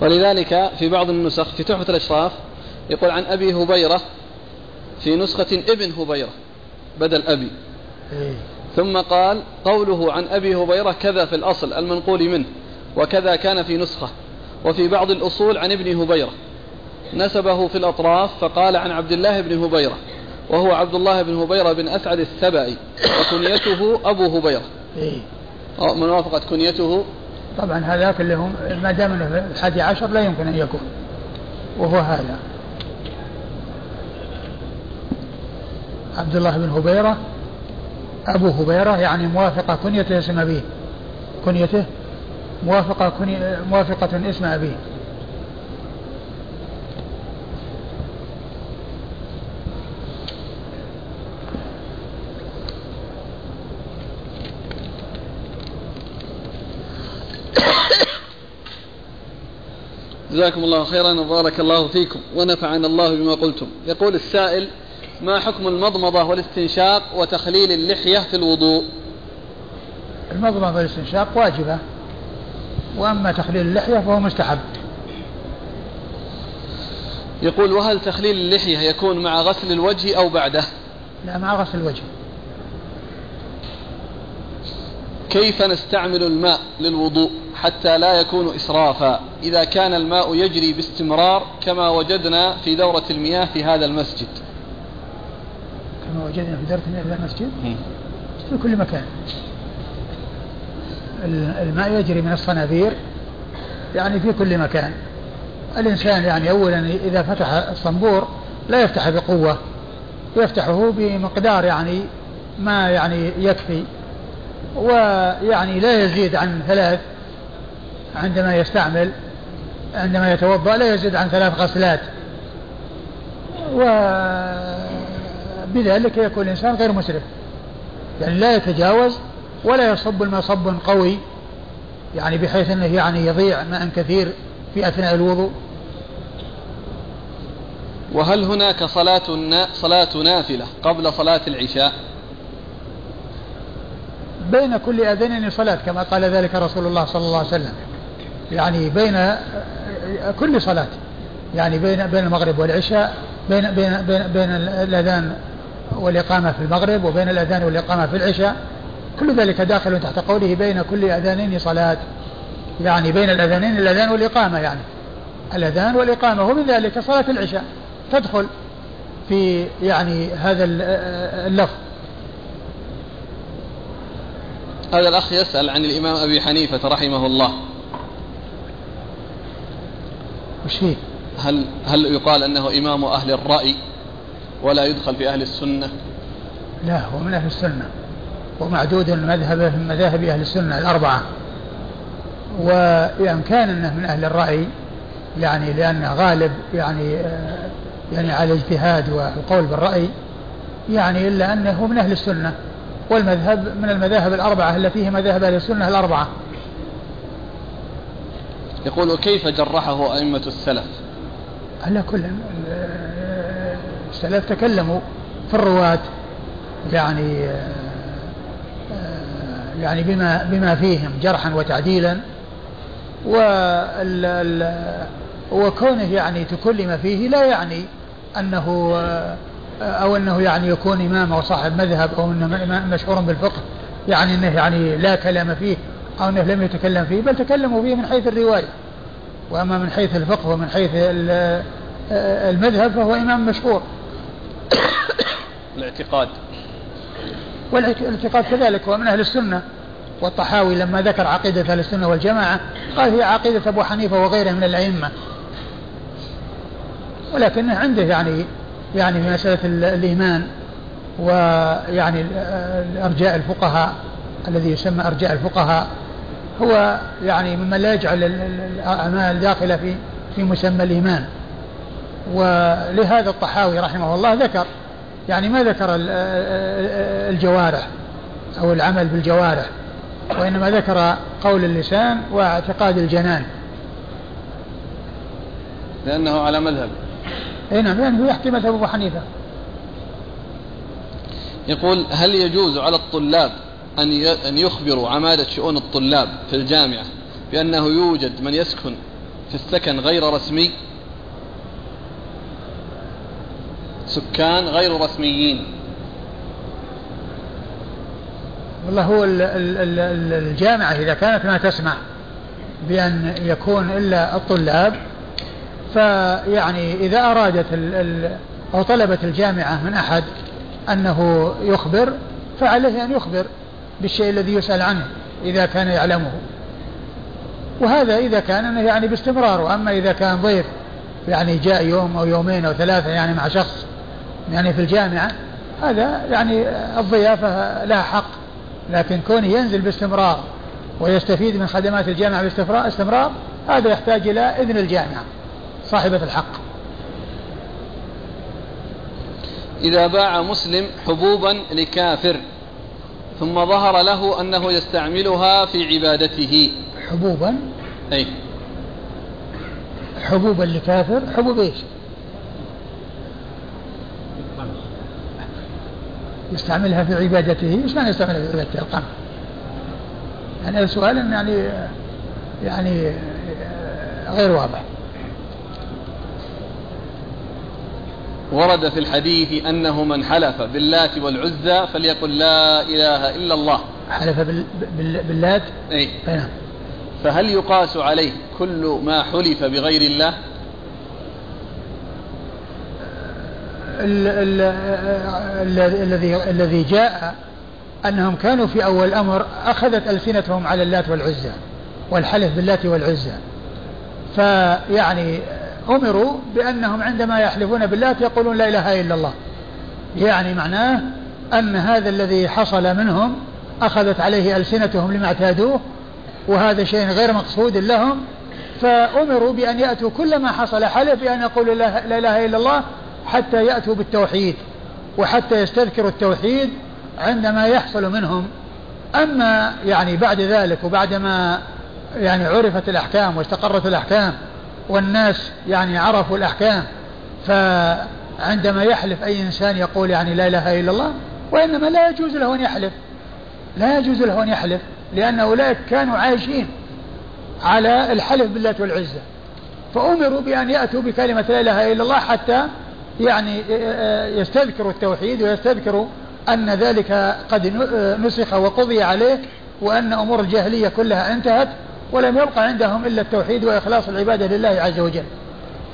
ولذلك في بعض النسخ في تحفة الأشراف يقول عن أبي هبيرة في نسخة ابن هبيرة بدل أبي. إيه. ثم قال قوله عن أبي هبيرة كذا في الأصل المنقول منه وكذا كان في نسخة وفي بعض الأصول عن ابن هبيرة. نسبه في الأطراف فقال عن عبد الله بن هبيرة وهو عبد الله بن هبيرة بن أسعد السبعي وكنيته أبو هبيرة. إيه. من وافقت كنيته؟ طبعا هذاك اللي هم ما دام إنه الحادي عشر لا يمكن أن يكون. وهو هذا. عبد الله بن هبيرة أبو هبيرة يعني موافقة كنيته اسم أبيه. كنيته؟ موافقة كني موافقة اسم أبيه. جزاكم الله خيرا وبارك الله فيكم ونفعنا الله بما قلتم. يقول السائل ما حكم المضمضة والاستنشاق وتخليل اللحية في الوضوء؟ المضمضة والاستنشاق واجبة وأما تخليل اللحية فهو مستحب. يقول وهل تخليل اللحية يكون مع غسل الوجه أو بعده؟ لا مع غسل الوجه. كيف نستعمل الماء للوضوء حتى لا يكون إسرافا؟ إذا كان الماء يجري باستمرار كما وجدنا في دورة المياه في هذا المسجد. كما وجدنا في في هذا المسجد. في كل مكان. الماء يجري من الصنابير يعني في كل مكان. الإنسان يعني أولا إذا فتح الصنبور لا يفتح بقوة يفتحه بمقدار يعني ما يعني يكفي ويعني لا يزيد عن ثلاث عندما يستعمل عندما يتوضأ لا يزيد عن ثلاث غسلات. وبذلك يكون الإنسان غير مسرف. يعني لا يتجاوز ولا يصب الماء صب قوي يعني بحيث إنه يعني يضيع ماء كثير في أثناء الوضوء. وهل هناك صلاة صلاة نافلة قبل صلاة العشاء؟ بين كل أذانين صلاة كما قال ذلك رسول الله صلى الله عليه وسلم. يعني بين كل صلاة يعني بين بين المغرب والعشاء بين بين بين, بين الأذان والإقامة في المغرب وبين الأذان والإقامة في العشاء. كل ذلك داخل تحت قوله بين كل أذانين صلاة. يعني بين الأذانين الأذان والإقامة يعني. الأذان والإقامة ومن ذلك صلاة العشاء. تدخل في يعني هذا اللفظ. هذا الأخ يسأل عن الإمام أبي حنيفة رحمه الله. وش فيه؟ هل هل يقال أنه إمام أهل الرأي؟ ولا يدخل في أهل السنة؟ لا هو من أهل السنة. ومعدود مذهبه من مذاهب أهل السنة الأربعة. وإن كان أنه من أهل الرأي يعني لأنه غالب يعني يعني على الاجتهاد والقول بالرأي يعني إلا أنه من أهل السنة. والمذهب من المذاهب الأربعة التي هي مذاهب أهل السنة الأربعة. يقول كيف جرحه أئمة السلف؟ على كل السلف تكلموا في الرواة يعني يعني بما بما فيهم جرحا وتعديلا وكونه يعني تكلم فيه لا يعني أنه أو أنه يعني يكون إمام أو صاحب مذهب أو إنه مشهور بالفقه يعني إنه يعني لا كلام فيه أو إنه لم يتكلم فيه بل تكلموا فيه من حيث الرواية. وأما من حيث الفقه ومن حيث المذهب فهو إمام مشهور. الاعتقاد. والاعتقاد كذلك هو من أهل السنة. والطحاوي لما ذكر عقيدة أهل السنة والجماعة قال هي عقيدة أبو حنيفة وغيره من الأئمة. ولكنه عنده يعني يعني في مسألة الإيمان ويعني أرجاء الفقهاء الذي يسمى أرجاء الفقهاء. هو يعني ممن لا يجعل الأعمال داخلة في في مسمى الإيمان. ولهذا الطحاوي رحمه الله ذكر يعني ما ذكر الجوارح أو العمل بالجوارح وإنما ذكر قول اللسان واعتقاد الجنان. لأنه على مذهب. اي نعم لأنه يحكي مذهب أبو حنيفة. يقول هل يجوز على الطلاب أن أن يخبروا عمادة شؤون الطلاب في الجامعة بأنه يوجد من يسكن في السكن غير رسمي؟ سكان غير رسميين. والله هو الجامعة إذا كانت ما تسمح بأن يكون إلا الطلاب فيعني إذا أرادت أو طلبت الجامعة من أحد أنه يخبر فعليه أن يخبر بالشيء الذي يسأل عنه إذا كان يعلمه. وهذا إذا كان يعني باستمرار وأما إذا كان ضيف يعني جاء يوم أو يومين أو ثلاثة يعني مع شخص يعني في الجامعة هذا يعني الضيافة لها حق لكن كونه ينزل باستمرار ويستفيد من خدمات الجامعة باستمرار هذا يحتاج إلى إذن الجامعة صاحبة الحق. إذا باع مسلم حبوبا لكافر ثم ظهر له أنه يستعملها في عبادته. حبوبا؟ أي. حبوبا لكافر؟ حبوب إيش؟ يستعملها في عبادته إيش معنى يستعملها في عبادته القمح يعني السؤال يعني يعني غير واضح. ورد في الحديث أنه من حلف باللات والعزى فليقل لا إله إلا الله. حلف باللات؟ أي نعم. فهل يقاس عليه كل ما حلف بغير الله؟ الذي الذي جاء أنهم كانوا في أول الامر أخذت ألسنتهم على اللات والعزى والحلف باللات والعزى. فيعني أمروا بأنهم عندما يحلفون باللات يقولون لا إله إلا الله. يعني معناه أن هذا الذي حصل منهم أخذت عليه ألسنتهم لما اعتادوه وهذا شيء غير مقصود لهم. فأمروا بأن يأتوا كل ما حصل حلف بأن يقولوا لا إله إلا الله حتى يأتوا بالتوحيد وحتى يستذكروا التوحيد عندما يحصل منهم. أما يعني بعد ذلك وبعدما يعني عرفت الأحكام واستقرت الأحكام والناس يعني عرفوا الأحكام فعندما يحلف أي إنسان يقول يعني لا إله إلا الله وإنما لا يجوز له أن يحلف. لا يجوز له أن يحلف لأن أولئك كانوا عايشين على الحلف بالله والعزة. فأمروا بأن يأتوا بكلمة لا إله إلا الله حتى يعني يستذكروا التوحيد ويستذكروا أن ذلك قد نسخ وقضي عليه وأن أمور الجاهلية كلها انتهت ولم يبقى عندهم إلا التوحيد وإخلاص العبادة لله عز وجل.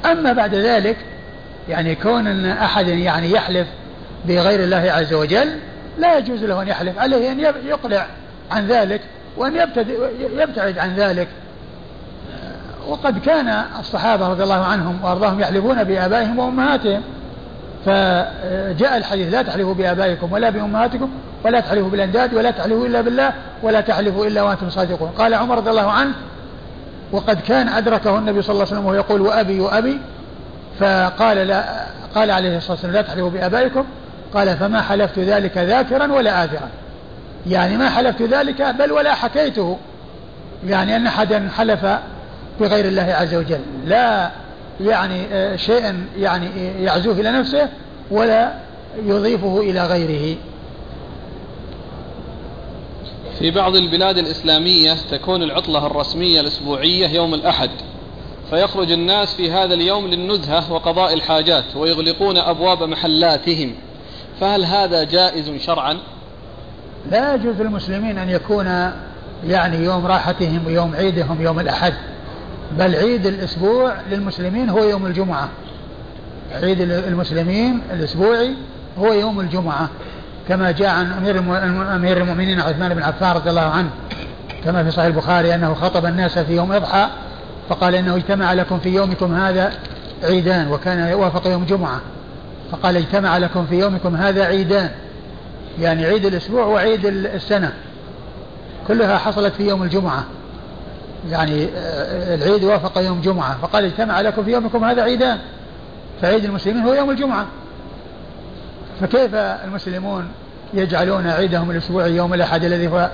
أما بعد ذلك يعني كون أن أحد يعني يحلف بغير الله عز وجل لا يجوز له أن يحلف عليه أن يقلع عن ذلك وأن يبتعد عن ذلك. وقد كان الصحابة رضي الله عنهم وأرضاهم يحلفون بآبائهم وأمهاتهم. فجاء الحديث لا تحلفوا بآبائكم ولا بأمهاتكم ولا تحلفوا بالأنداد ولا تحلفوا إلا بالله ولا تحلفوا إلا وأنتم صادقون. قال عمر رضي الله عنه وقد كان أدركه النبي صلى الله عليه وسلم وهو يقول وأبي وأبي فقال لا قال عليه الصلاة والسلام لا تحلفوا بآبائكم. قال فما حلفت ذلك ذاكرا ولا آثرا يعني ما حلفت ذلك بل ولا حكيته. يعني أن أحدا حلف بغير الله عز وجل. لا يعني آه، شيئا يعني يعزوه إلى نفسه ولا يضيفه إلى غيره. في بعض البلاد الإسلامية تكون العطلة الرسمية الأسبوعية يوم الأحد فيخرج الناس في هذا اليوم للنزهة وقضاء الحاجات ويغلقون أبواب محلاتهم. فهل هذا جائز شرعا؟ لا يجوز للمسلمين أن يكون يعني يوم راحتهم ويوم عيدهم يوم الأحد. بل عيد الأسبوع للمسلمين هو يوم الجمعة. عيد المسلمين الأسبوعي هو يوم الجمعة. كما جاء عن أمير أمير المؤمنين عثمان بن عفان رضي الله عنه. كما في صحيح البخاري أنه خطب الناس في يوم إضحى فقال إنه اجتمع لكم في يومكم هذا عيدان وكان يوافق يوم جمعة. فقال اجتمع لكم في يومكم هذا عيدان. يعني عيد الأسبوع وعيد السنة. كلها حصلت في يوم الجمعة. يعني آه، العيد وافق يوم جمعة فقال اجتمع لكم في يومكم هذا عيدان فعيد المسلمين هو يوم الجمعة. فكيف المسلمون يجعلون عيدهم الأسبوعي يوم الأحد الذي هو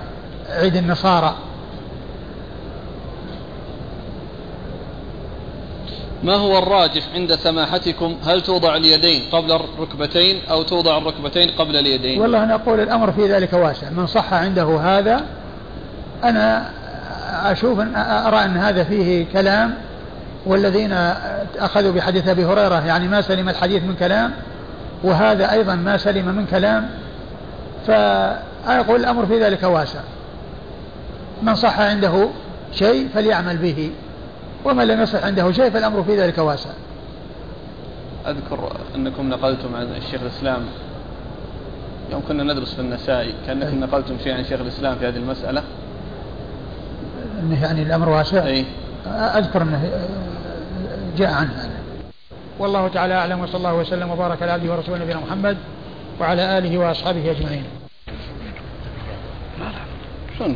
عيد النصارى؟ ما هو الراجح عند سماحتكم؟ هل توضع اليدين قبل الركبتين أو توضع الركبتين قبل اليدين؟ والله أنا أقول الأمر في ذلك واسع. من صح عنده هذا أنا أشوف أن أرى أن هذا فيه كلام والذين أخذوا بحديث أبي هريرة يعني ما سلم الحديث من كلام وهذا أيضا ما سلم من كلام فأقول الأمر في ذلك واسع. من صح عنده شيء فليعمل به ومن لم يصح عنده شيء فالأمر في ذلك واسع. أذكر أنكم نقلتم عن الشيخ الإسلام. يوم كنا ندرس في النسائي كأنكم نقلتم شيء عن شيخ الإسلام في هذه المسألة. أنه يعني الأمر واسع. أي أذكر أنه جاء عنه. هذا والله تعالى أعلم وصلى الله وسلم وبارك على عبده ورسوله نبينا محمد وعلى آله وأصحابه أجمعين. شنو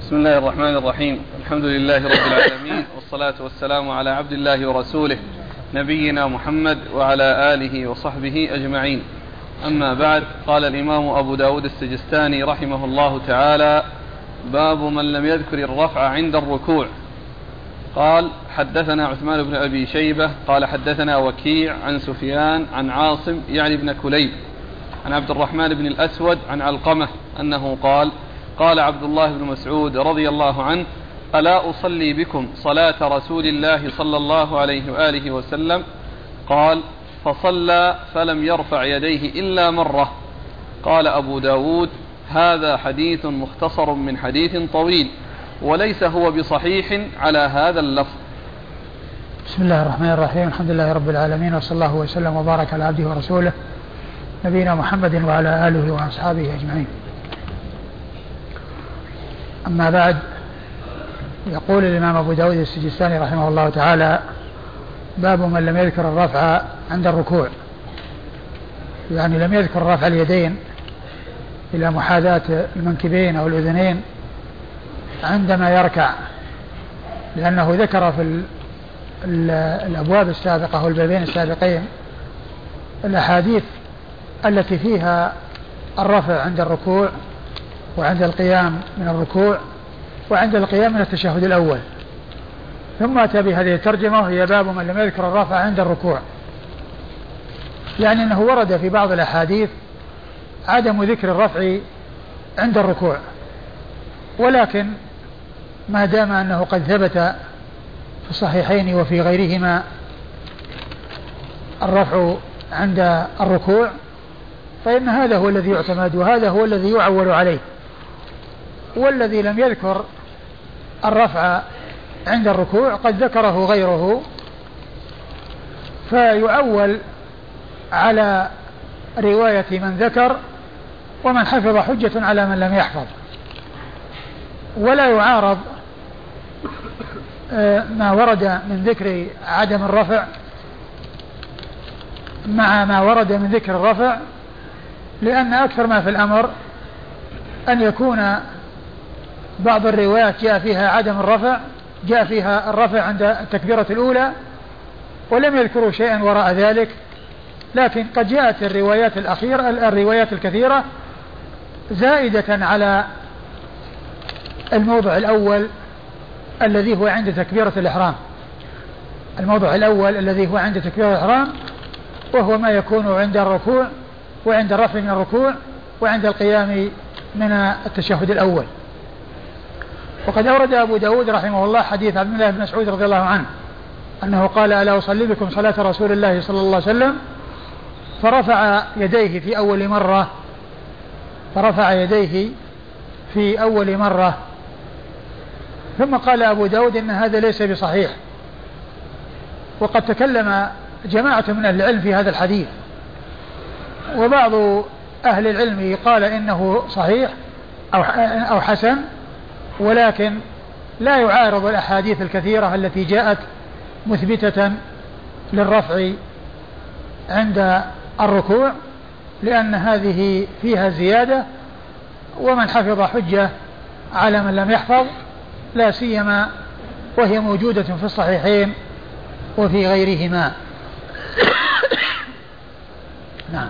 بسم الله الرحمن الرحيم. الحمد لله رب العالمين والصلاة والسلام على عبد الله ورسوله. نبينا محمد وعلى آله وصحبه أجمعين. أما بعد قال الإمام أبو داود السجستاني رحمه الله تعالى باب من لم يذكر الرفع عند الركوع. قال حدثنا عثمان بن أبي شيبة قال حدثنا وكيع عن سفيان عن عاصم يعني بن كليب عن عبد الرحمن بن الأسود عن علقمة أنه قال قال عبد الله بن مسعود رضي الله عنه ألا أصلي بكم صلاة رسول الله صلى الله عليه وآله وسلم؟ قال فصلى فلم يرفع يديه إلا مرة. قال أبو داود هذا حديث مختصر من حديث طويل وليس هو بصحيح على هذا اللفظ. بسم الله الرحمن الرحيم. الحمد لله رب العالمين وصلى الله وسلم وبارك على عبده ورسوله نبينا محمد وعلى آله وأصحابه أجمعين. أما بعد يقول الإمام أبو داود السجستاني رحمه الله تعالى باب من لم يذكر الرفع عند الركوع. يعني لم يذكر رفع اليدين إلى محاذاة المنكبين أو الأذنين عندما يركع لأنه ذكر في الأبواب السابقة أو البابين السابقين الأحاديث التي فيها الرفع عند الركوع وعند القيام من الركوع وعند القيام من التشهد الأول. ثم أتى بهذه الترجمة وهي باب من لم يذكر الرفع عند الركوع. يعني أنه ورد في بعض الأحاديث عدم ذكر الرفع عند الركوع. ولكن ما دام أنه قد ثبت في الصحيحين وفي غيرهما الرفع عند الركوع فإن هذا هو الذي يعتمد وهذا هو الذي يعول عليه. والذي لم يذكر الرفع عند الركوع قد ذكره غيره فيعول على رواية من ذكر ومن حفظ حجة على من لم يحفظ. ولا يعارض آه، ما ورد من ذكر عدم الرفع مع ما ورد من ذكر الرفع لأن أكثر ما في الأمر أن يكون بعض الروايات جاء فيها عدم الرفع جاء فيها الرفع عند التكبيرة الأولى ولم يذكروا شيئا وراء ذلك. لكن قد جاءت الروايات الأخيرة الروايات الكثيرة زائدة على الموضع الأول الذي هو عند تكبيرة الإحرام. الموضع الأول الذي هو عند تكبيرة الإحرام وهو ما يكون عند الركوع وعند الرفع من الركوع وعند القيام من التشهد الأول. وقد أورد أبو داود رحمه الله حديث عبد الله بن مسعود رضي الله عنه أنه قال ألا أصلي بكم صلاة رسول الله صلى الله عليه وسلم؟ فرفع يديه في أول مرة فرفع يديه في أول مرة. ثم قال أبو داود إن هذا ليس بصحيح. وقد تكلم جماعة من أهل العلم في هذا الحديث. وبعض أهل العلم قال إنه صحيح أو حسن. ولكن لا يعارض الأحاديث الكثيرة التي جاءت مثبتة للرفع عند الركوع لأن هذه فيها زيادة ومن حفظ حجة على من لم يحفظ لا سيما وهي موجودة في الصحيحين وفي غيرهما. [COUGHS] نعم.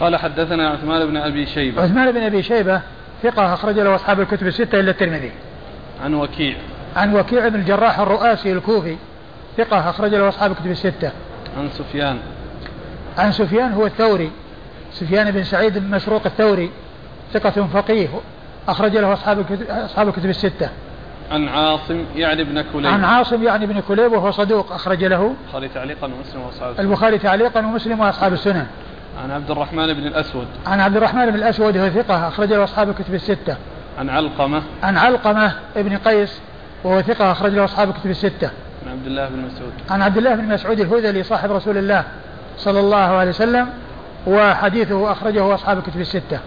قال حدثنا عثمان بن أبي شيبة. عثمان بن أبي شيبة ثقة أخرج له أصحاب الكتب الستة إلا الترمذي. عن وكيع. عن وكيع بن الجراح الرؤاسي الكوفي ثقة أخرج له أصحاب الكتب الستة. عن سفيان. عن سفيان هو الثوري سفيان بن سعيد بن مسروق الثوري ثقة فقيه أخرج له أصحاب الكتب, أصحاب الكتب الستة. عن عاصم يعني بن كليب. عن عاصم يعني بن كليب وهو صدوق أخرج له البخاري تعليقا ومسلم وأصحاب السنن. البخاري تعليقا ومسلم وأصحاب السنن. عن عبد الرحمن بن الأسود. عن عبد الرحمن بن الأسود وهو ثقة أخرج له أصحاب الكتب الستة. عن علقمة. عن علقمة ابن قيس وهو ثقة أخرج له أصحاب الكتب الستة. عن عبد الله بن مسعود. عن عبد الله بن مسعود الهذلي صاحب رسول الله صلى الله عليه وسلم وحديثه أخرجه أصحاب الكتب الستة.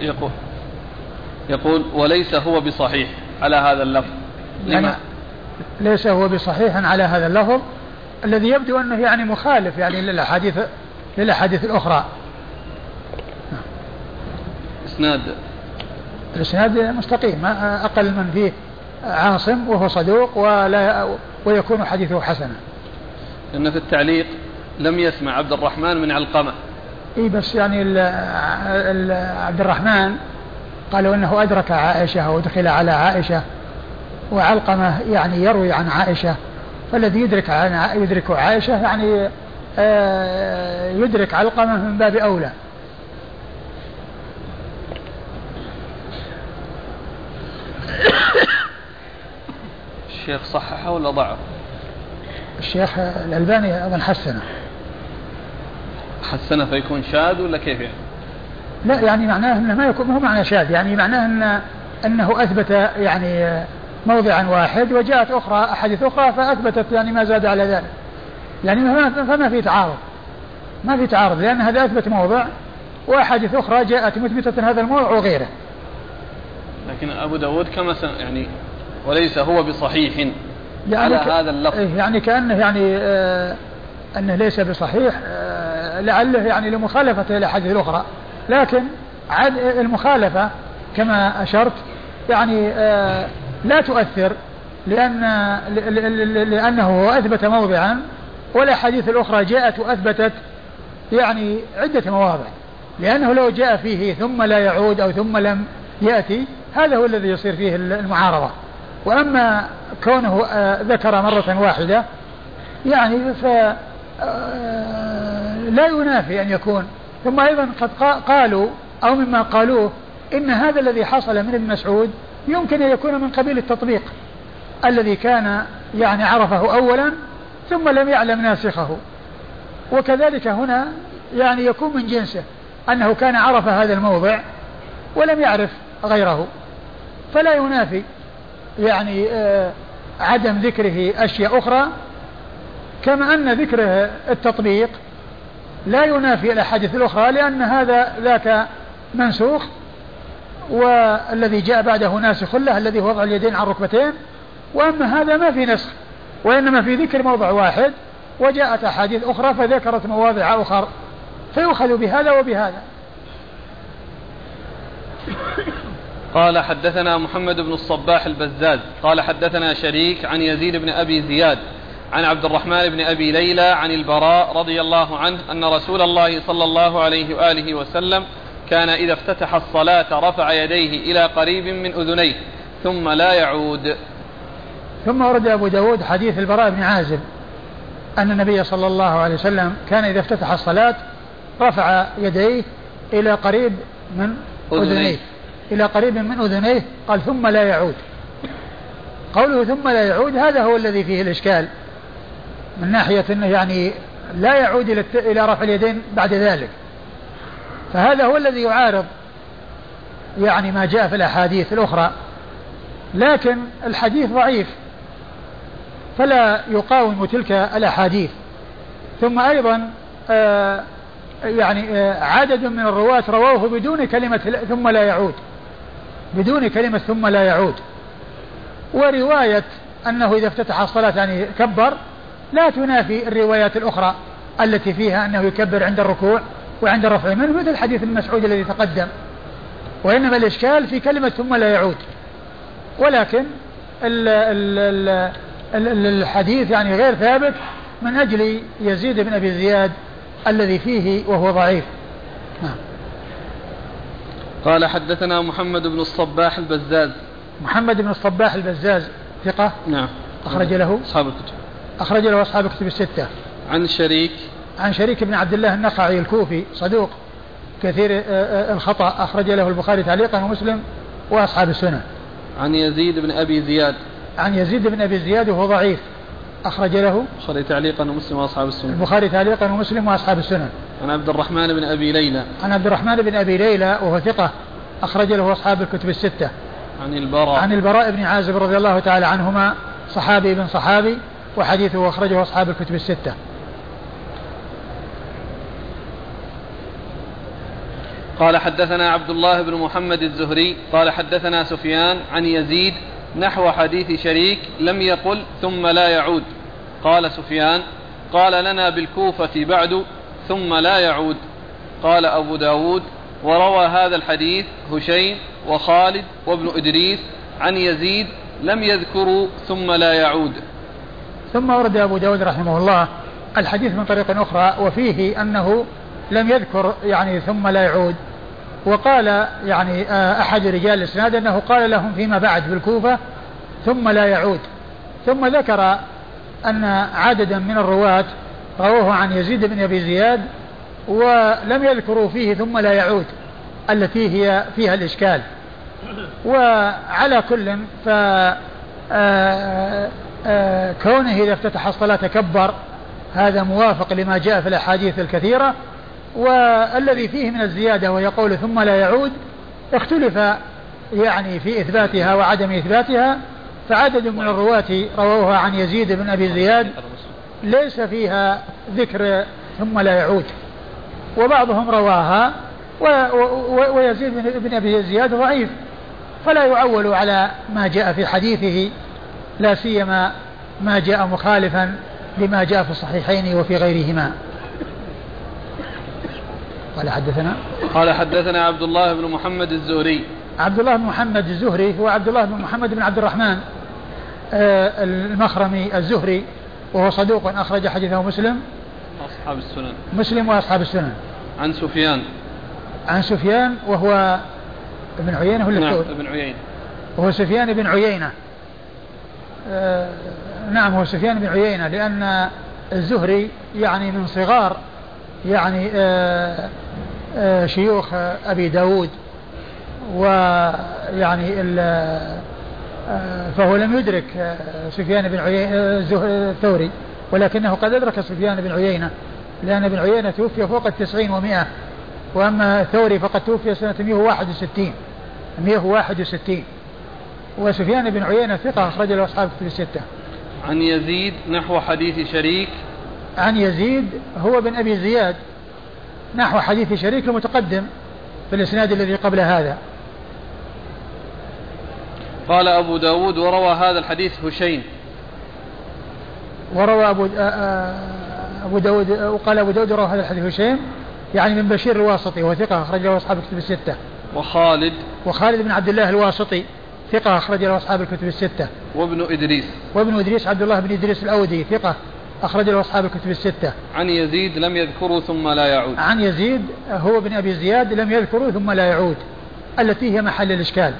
يقول يقول وليس هو بصحيح على هذا اللفظ. لما؟ يعني ليس هو بصحيح على هذا اللفظ الذي يبدو أنه يعني مخالف يعني للأحاديث للأحاديث الأخرى. إسناد. الإسناد مستقيم أقل من فيه عاصم وهو صدوق ولا ويكون حديثه حسنا. لأن في التعليق لم يسمع عبد الرحمن من علقمة. إي بس يعني ال ال عبد الرحمن قالوا إنه أدرك عائشة ودخل على عائشة وعلقمة يعني يروي عن عائشة. فالذي يدرك يدرك عائشة يعني آه، يدرك علقمه من باب أولى الشيخ صححه ولا ضعف؟ الشيخ الألباني أظن حسنه حسنه فيكون شاذ ولا كيف يعني؟ لا يعني معناه إنه ما يكون هو معنى شاذ يعني معناه ان إنه أثبت يعني موضعا واحد وجاءت أخرى أحاديث أخرى فأثبتت يعني ما زاد على ذلك. يعني ما فما في تعارض. ما في تعارض لأن هذا أثبت موضع وأحاديث أخرى جاءت مثبتة هذا الموضع وغيره. لكن أبو داود كما يعني وليس هو بصحيح يعني على هذا اللفظ. إيه، يعني كأنه يعني آه أنه ليس بصحيح آه لعله يعني لمخالفته الاحاديث الاخرى لكن عد المخالفة كما أشرت يعني آه لا تؤثر لأن لأنه أثبت موضعا والأحاديث الأخرى جاءت وأثبتت يعني عدة مواضع. لأنه لو جاء فيه ثم لا يعود أو ثم لم يأتي هذا هو الذي يصير فيه المعارضة. وأما كونه آه، ذكر مرة واحدة يعني ف آه، لا ينافي أن يكون. ثم أيضا قد قالوا أو مما قالوه إن هذا الذي حصل من ابن مسعود يمكن أن يكون من قبيل التطبيق الذي كان يعني عرفه أولا ثم لم يعلم ناسخه. وكذلك هنا يعني يكون من جنسه أنه كان عرف هذا الموضع ولم يعرف غيره. فلا ينافي يعني آه، عدم ذكره أشياء أخرى كما أن ذكره التطبيق لا ينافي الأحاديث الأخرى لأن هذا ذاك منسوخ والذي جاء بعده ناسخ له الذي هو وضع اليدين على الركبتين وأما هذا ما في نسخ وإنما في ذكر موضع واحد وجاءت أحاديث أخرى فذكرت مواضع أخر فيؤخذ بهذا وبهذا. قال حدثنا محمد بن الصباح البزاز قال حدثنا شريك عن يزيد بن أبي زياد عن عبد الرحمن بن أبي ليلى عن البراء رضي الله عنه أن رسول الله صلى الله عليه وآله وسلم كان إذا افتتح الصلاة رفع يديه إلى قريب من أذنيه ثم لا يعود. ثم ورد أبو داود حديث البراء بن عازب أن النبي صلى الله عليه وسلم كان إذا افتتح الصلاة رفع يديه إلى قريب من أذنيه. إلى قريب من أذنيه قال ثم لا يعود. قوله ثم لا يعود هذا هو الذي فيه الإشكال. من ناحية أنه يعني لا يعود إلى رفع اليدين بعد ذلك. فهذا هو الذي يعارض يعني ما جاء في الأحاديث الأخرى. لكن الحديث ضعيف فلا يقاوم تلك الأحاديث. ثم أيضا آه يعني آه عدد من الرواة رووه بدون كلمة ثم لا يعود. بدون كلمة ثم لا يعود. ورواية أنه إذا افتتح الصلاة يعني كبر لا تنافي الروايات الأخرى التي فيها أنه يكبر عند الركوع. وعند الرفع منه مثل حديث ابن مسعود الذي تقدم. وإنما الإشكال في كلمة ثم لا يعود. ولكن ال ال ال الحديث يعني غير ثابت من أجل يزيد بن أبي زياد الذي فيه وهو ضعيف. نعم. قال حدثنا محمد بن الصباح البزاز. محمد بن الصباح البزاز ثقة؟ نعم. أخرج له؟ أصحاب الكتب. أخرج له أصحاب الكتب الستة. عن شريك عن شريك بن عبد الله النخعي الكوفي صدوق كثير آه، آه، الخطأ أخرج له البخاري تعليقا ومسلم وأصحاب السنة. عن يزيد بن أبي زياد. عن يزيد بن أبي زياد وهو ضعيف أخرج له البخاري تعليقا ومسلم وأصحاب السنة. البخاري تعليقا ومسلم وأصحاب السنة. عن عبد الرحمن بن أبي ليلى. عن عبد الرحمن بن أبي ليلى وهو ثقة أخرج له أصحاب الكتب الستة. عن البراء. عن البراء بن عازب رضي الله تعالى عنهما صحابي بن صحابي وحديثه أخرجه أصحاب الكتب الستة. قال حدثنا عبد الله بن محمد الزهري قال حدثنا سفيان عن يزيد نحو حديث شريك لم يقل ثم لا يعود. قال سفيان قال لنا بالكوفة بعد ثم لا يعود. قال أبو داود وروى هذا الحديث هشيم وخالد وابن إدريس عن يزيد لم يذكروا ثم لا يعود. ثم ورد أبو داود رحمه الله الحديث من طريق أخرى وفيه أنه لم يذكر يعني ثم لا يعود. وقال يعني آه، أحد رجال الإسناد أنه قال لهم فيما بعد في الكوفة ثم لا يعود. ثم ذكر أن عددا من الرواة رووه عن يزيد بن أبي زياد ولم يذكروا فيه ثم لا يعود التي هي فيها الإشكال. وعلى كل ف آه، آه، كونه إذا افتتح الصلاة كبر هذا موافق لما جاء في الأحاديث الكثيرة. والذي فيه من الزيادة ويقول ثم لا يعود اختلف يعني في إثباتها وعدم إثباتها فعدد من الرواة رووها عن يزيد بن أبي زياد ليس فيها ذكر ثم لا يعود. وبعضهم رواها ويزيد بن أبي زياد ضعيف فلا يعول على ما جاء في حديثه لا سيما ما جاء مخالفا لما جاء في الصحيحين وفي غيرهما. قال حدثنا قال حدثنا عبد الله بن محمد الزهري. عبد الله بن محمد الزهري هو عبد الله بن محمد بن عبد الرحمن آه، المخرمي الزهري وهو صدوق أخرج حديثه مسلم. أصحاب السنن. مسلم وأصحاب السنن. عن سفيان. عن سفيان وهو ابن عيينة ولا نعم ابن عيينة. وهو سفيان بن عيينة. آه نعم هو سفيان بن عيينة لأن الزهري يعني من صغار يعني آه آه شيوخ أبي داود ويعني آه، فهو لم يدرك سفيان بن عيينة الثوري ولكنه قد أدرك سفيان بن عيينة لأن ابن عيينة توفي فوق التسعين ومائة وأما الثوري فقد توفي سنة 161 161 وسفيان بن عيينة ثقة أخرج له أصحاب كتب الستة. عن يزيد نحو حديث شريك عن يزيد هو بن أبي زياد نحو حديث شريك المتقدم في الإسناد الذي قبل هذا. قال أبو داود وروى هذا الحديث هشيم. وروى أبو, أبو داود وقال أبو داود روى هذا الحديث هشيم يعني من بشير الواسطي وهو ثقة أخرج له أصحاب الكتب الستة. وخالد. وخالد بن عبد الله الواسطي ثقة أخرج له أصحاب الكتب الستة. وابن إدريس. وابن إدريس عبد الله بن إدريس الأودي ثقة أخرج له أصحاب الكتب الستة. عن يزيد لم يذكروا ثم لا يعود. عن يزيد هو بن أبي زياد لم يذكروا ثم لا يعود. التي هي محل الإشكال.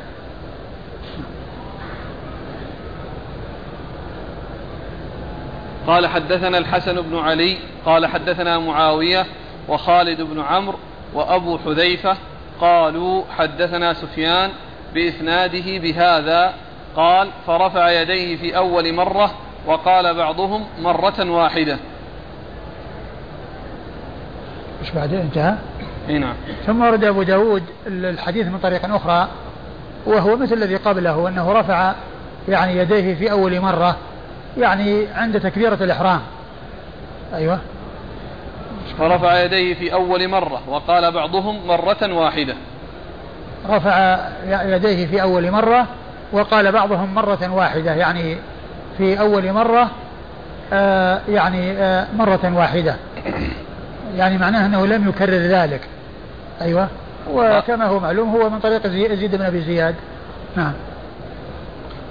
قال حدثنا الحسن بن علي قال حدثنا معاوية وخالد بن عمرو وأبو حذيفة قالوا حدثنا سفيان بإسناده بهذا قال فرفع يديه في أول مرة وقال بعضهم مرة واحدة. إيش بعدين انتهى؟ نعم. ثم ورد أبو داود الحديث من طريق أخرى وهو مثل الذي قبله أنه رفع يعني يديه في أول مرة يعني عند تكبيرة الإحرام. أيوة. ورفع يديه في أول مرة وقال بعضهم مرة واحدة. رفع يديه في أول مرة وقال بعضهم مرة واحدة يعني في أول مرة آه يعني آه مرة واحدة. يعني معناه أنه لم يكرر ذلك. أيوة. وكما هو معلوم هو من طريق يزيد بن أبي زياد. نعم.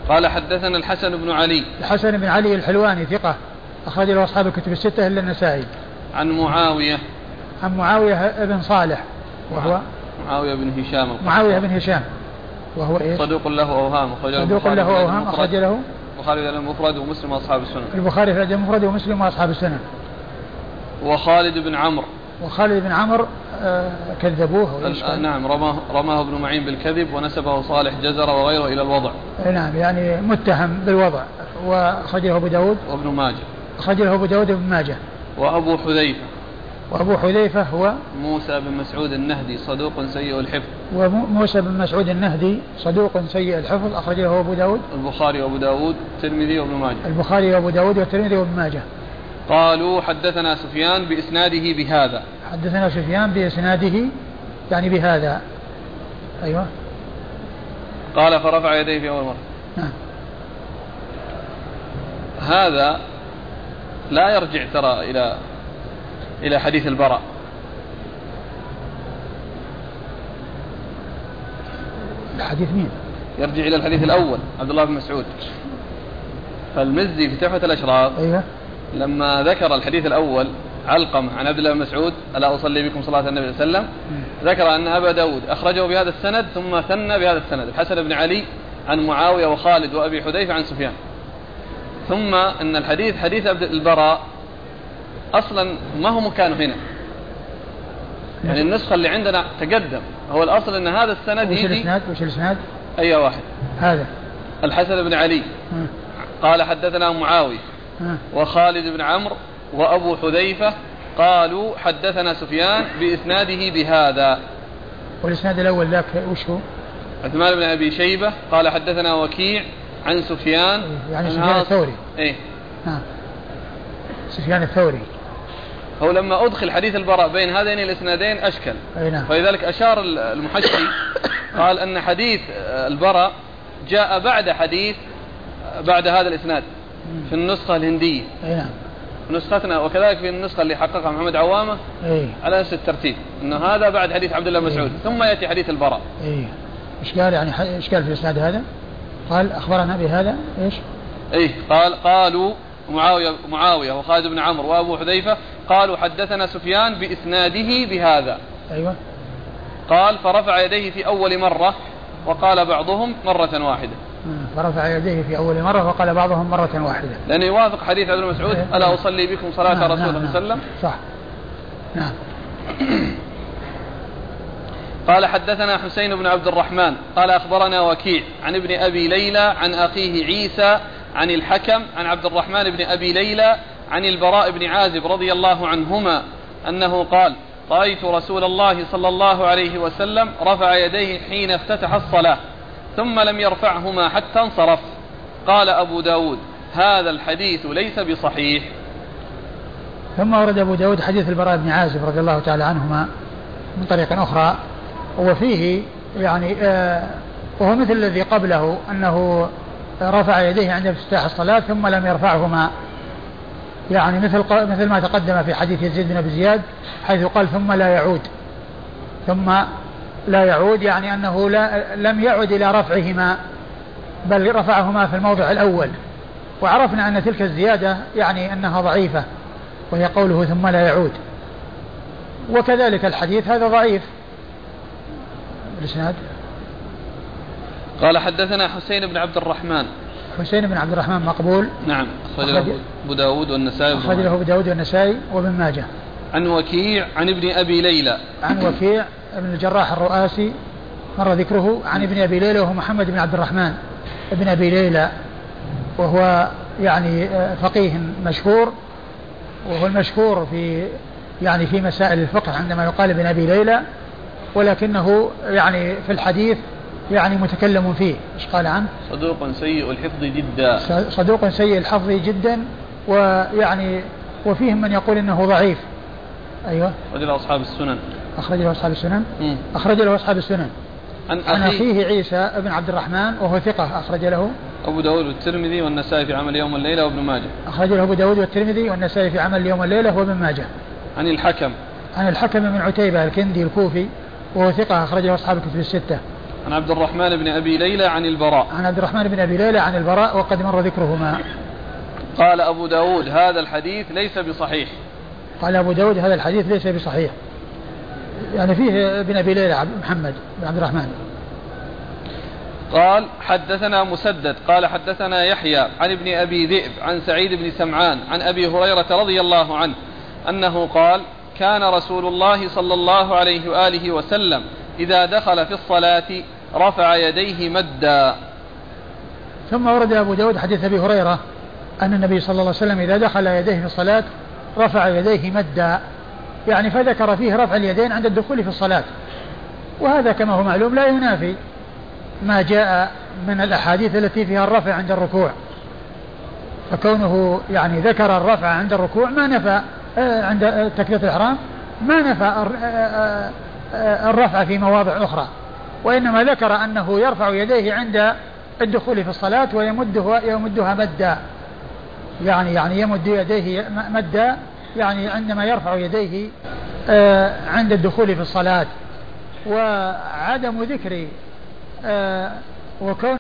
قال حدثنا الحسن بن علي. الحسن بن علي الحلواني ثقة. أخرج له أصحاب الكتب الستة إلا النسائي. عن معاوية. عن معاوية بن صالح. وهو؟ معاوية بن هشام معاوية بن هشام. وهو إيش؟ صدوق له أوهام. صدوق له أوهام أخرج له؟ البخاري في المفرد ومسلم وأصحاب السنن البخاري في المفرد ومسلم وأصحاب السنن وخالد بن عمرو. وخالد بن عمرو آه كذبوه نعم رماه, رماه ابن معين بالكذب ونسبه صالح جزر وغيره إلى الوضع. نعم يعني متهم بالوضع. وأخرجه أبو داود. وابن ماجه. أخرجه أبو داود وابن ماجه. وأبو حذيفة. وأبو حذيفة هو موسى بن مسعود النهدي صدوق سيء الحفظ. وموسى بن مسعود النهدي صدوق سيء الحفظ أخرجه أبو داود. البخاري وأبو داود الترمذي وابن ماجه. البخاري وأبو داود والترمذي وابن ماجه. قالوا حدثنا سفيان بإسناده بهذا. حدثنا سفيان بإسناده يعني بهذا. أيوة. قال فرفع يديه في أول مرة. نعم. هذا لا يرجع ترى إلى إلى حديث البراء. الحديث مين؟ يرجع إلى الحديث الأول عبد الله بن مسعود. فالمزي في تحفة الأشراف أيوه. لما ذكر الحديث الأول علقم عن عبد الله بن مسعود ألا أصلي بكم صلاة النبي صلى الله عليه وسلم؟ ذكر أن أبا داود أخرجه بهذا السند ثم ثنى بهذا السند. الحسن بن علي عن معاوية وخالد وأبي حذيفة عن سفيان. ثم أن الحديث حديث عبد البراء أصلا ما هو مكانه هنا. يعني النسخة اللي عندنا تقدم. هو الأصل أن هذا السند وش الإسناد؟ وش الإسناد؟ أي واحد. هذا. الحسن بن علي. قال حدثنا معاوية. وخالد بن عمرو. وأبو حذيفة. قالوا حدثنا سفيان بإسناده بهذا. والإسناد الأول ذاك وش هو؟ عثمان بن أبي شيبة. قال حدثنا وكيع عن سفيان. إيه، يعني سفيان الثوري. إيه. نعم سفيان الثوري. هو لما أدخل حديث البراء بين هذين الإسنادين أشكل أي نعم. فلذلك أشار المحشي قال أن حديث البراء جاء بعد حديث بعد هذا الإسناد في النسخة الهندية نعم نسختنا وكذلك في النسخة اللي حققها محمد عوامة. على نفس الترتيب أنه هذا بعد حديث عبد الله مسعود ثم يأتي حديث البراء قال يعني إيش قال في الإسناد هذا؟ قال أخبرنا بهذا إيش؟ إيه قال قالوا معاوية معاوية وخالد بن عمرو وأبو حذيفة قالوا حدثنا سفيان بإسناده بهذا. أيوة. قال فرفع يديه في أول مرة وقال بعضهم مرة واحدة. فرفع يديه في أول مرة وقال بعضهم مرة واحدة. لأنه يوافق حديث عبد مسعود إيه. ألا أصلي بكم صلاة نعم رسول الله نعم صلى الله عليه وسلم؟ صح. نعم. [CLEARS THROAT] قال حدثنا حسين بن عبد الرحمن قال أخبرنا وكيع عن ابن أبي ليلى عن أخيه عيسى عن الحكم عن عبد الرحمن بن أبي ليلى عن البراء بن عازب رضي الله عنهما أنه قال رأيت رسول الله صلى الله عليه وسلم رفع يديه حين افتتح الصلاة ثم لم يرفعهما حتى انصرف. قال أبو داود هذا الحديث ليس بصحيح. ثم ورد أبو داود حديث البراء بن عازب رضي الله تعالى عنهما من طريق أخرى وفيه يعني آه وهو مثل الذي قبله أنه رفع يديه عند افتتاح الصلاة ثم لم يرفعهما. يعني مثل مثل ما تقدم في حديث يزيد بن أبي زياد حيث قال ثم لا يعود. ثم لا يعود يعني أنه لا لم يعد إلى رفعهما بل رفعهما في الموضع الأول. وعرفنا أن تلك الزيادة يعني أنها ضعيفة وهي قوله ثم لا يعود. وكذلك الحديث هذا ضعيف. الاسناد قال حدثنا حسين بن عبد الرحمن. حسين بن عبد الرحمن مقبول. نعم أخرج له أبو داود والنسائي أخرج له أبو داود والنسائي وابن ماجه. عن وكيع عن ابن أبي ليلى. عن وكيع بن الجراح الرؤاسي مر ذكره عن ابن أبي ليلى وهو محمد بن عبد الرحمن ابن أبي ليلى وهو يعني آه، فقيه مشهور وهو المشهور في يعني في مسائل الفقه عندما يقال ابن أبي ليلى ولكنه يعني في الحديث يعني متكلم فيه. إيش قال عنه صدوق سيء الحفظ جدا. صدوق سيء الحفظ جدا ويعني وفيهم من يقول إنه ضعيف. أيوه. أخرج له أصحاب السنن. أخرج له أصحاب السنن؟ أخرج له أصحاب السنن. عن, عن أخيه عيسى بن عبد الرحمن وهو ثقة أخرج له. أبو داود والترمذي والنسائي في عمل يوم الليلة وابن ماجه. أخرجه أبو داود والترمذي والنسائي في عمل يوم الليلة وابن ماجه. عن الحكم. عن الحكم بن عتيبة الكندي الكوفي وهو ثقة أخرجه أصحاب الكتب الستة. عن عبد الرحمن بن أبي ليلى عن البراء. عن عبد الرحمن بن أبي ليلى عن البراء وقد مر ذكرهما. قال أبو داود هذا الحديث ليس بصحيح. قال أبو داود هذا الحديث ليس بصحيح. يعني فيه ابن أبي ليلى محمد بن عبد الرحمن. قال حدثنا مسدد. قال حدثنا يحيى عن ابن أبي ذئب عن سعيد بن سمعان عن أبي هريرة رضي الله عنه أنه قال كان رسول الله صلى الله عليه وآله وسلم إذا دخل في الصلاة رفع يديه مدا. ثم ورد أبو داود حديث أبي هريرة أن النبي صلى الله عليه وسلم إذا دخل يديه في الصلاة رفع يديه مدا. يعني فذكر فيه رفع اليدين عند الدخول في الصلاة. وهذا كما هو معلوم لا ينافي ما جاء من الأحاديث التي فيها الرفع عند الركوع. فكونه يعني ذكر الرفع عند الركوع ما نفى آه، عند تكبيرة الإحرام ما نفى آه، آه، الرفع في مواضع أخرى. وإنما ذكر أنه يرفع يديه عند الدخول في الصلاة ويمده يمدها مدا. يعني يعني يمد يديه مدا يعني عندما يرفع يديه عند الدخول في الصلاة. وعدم ذكر وكون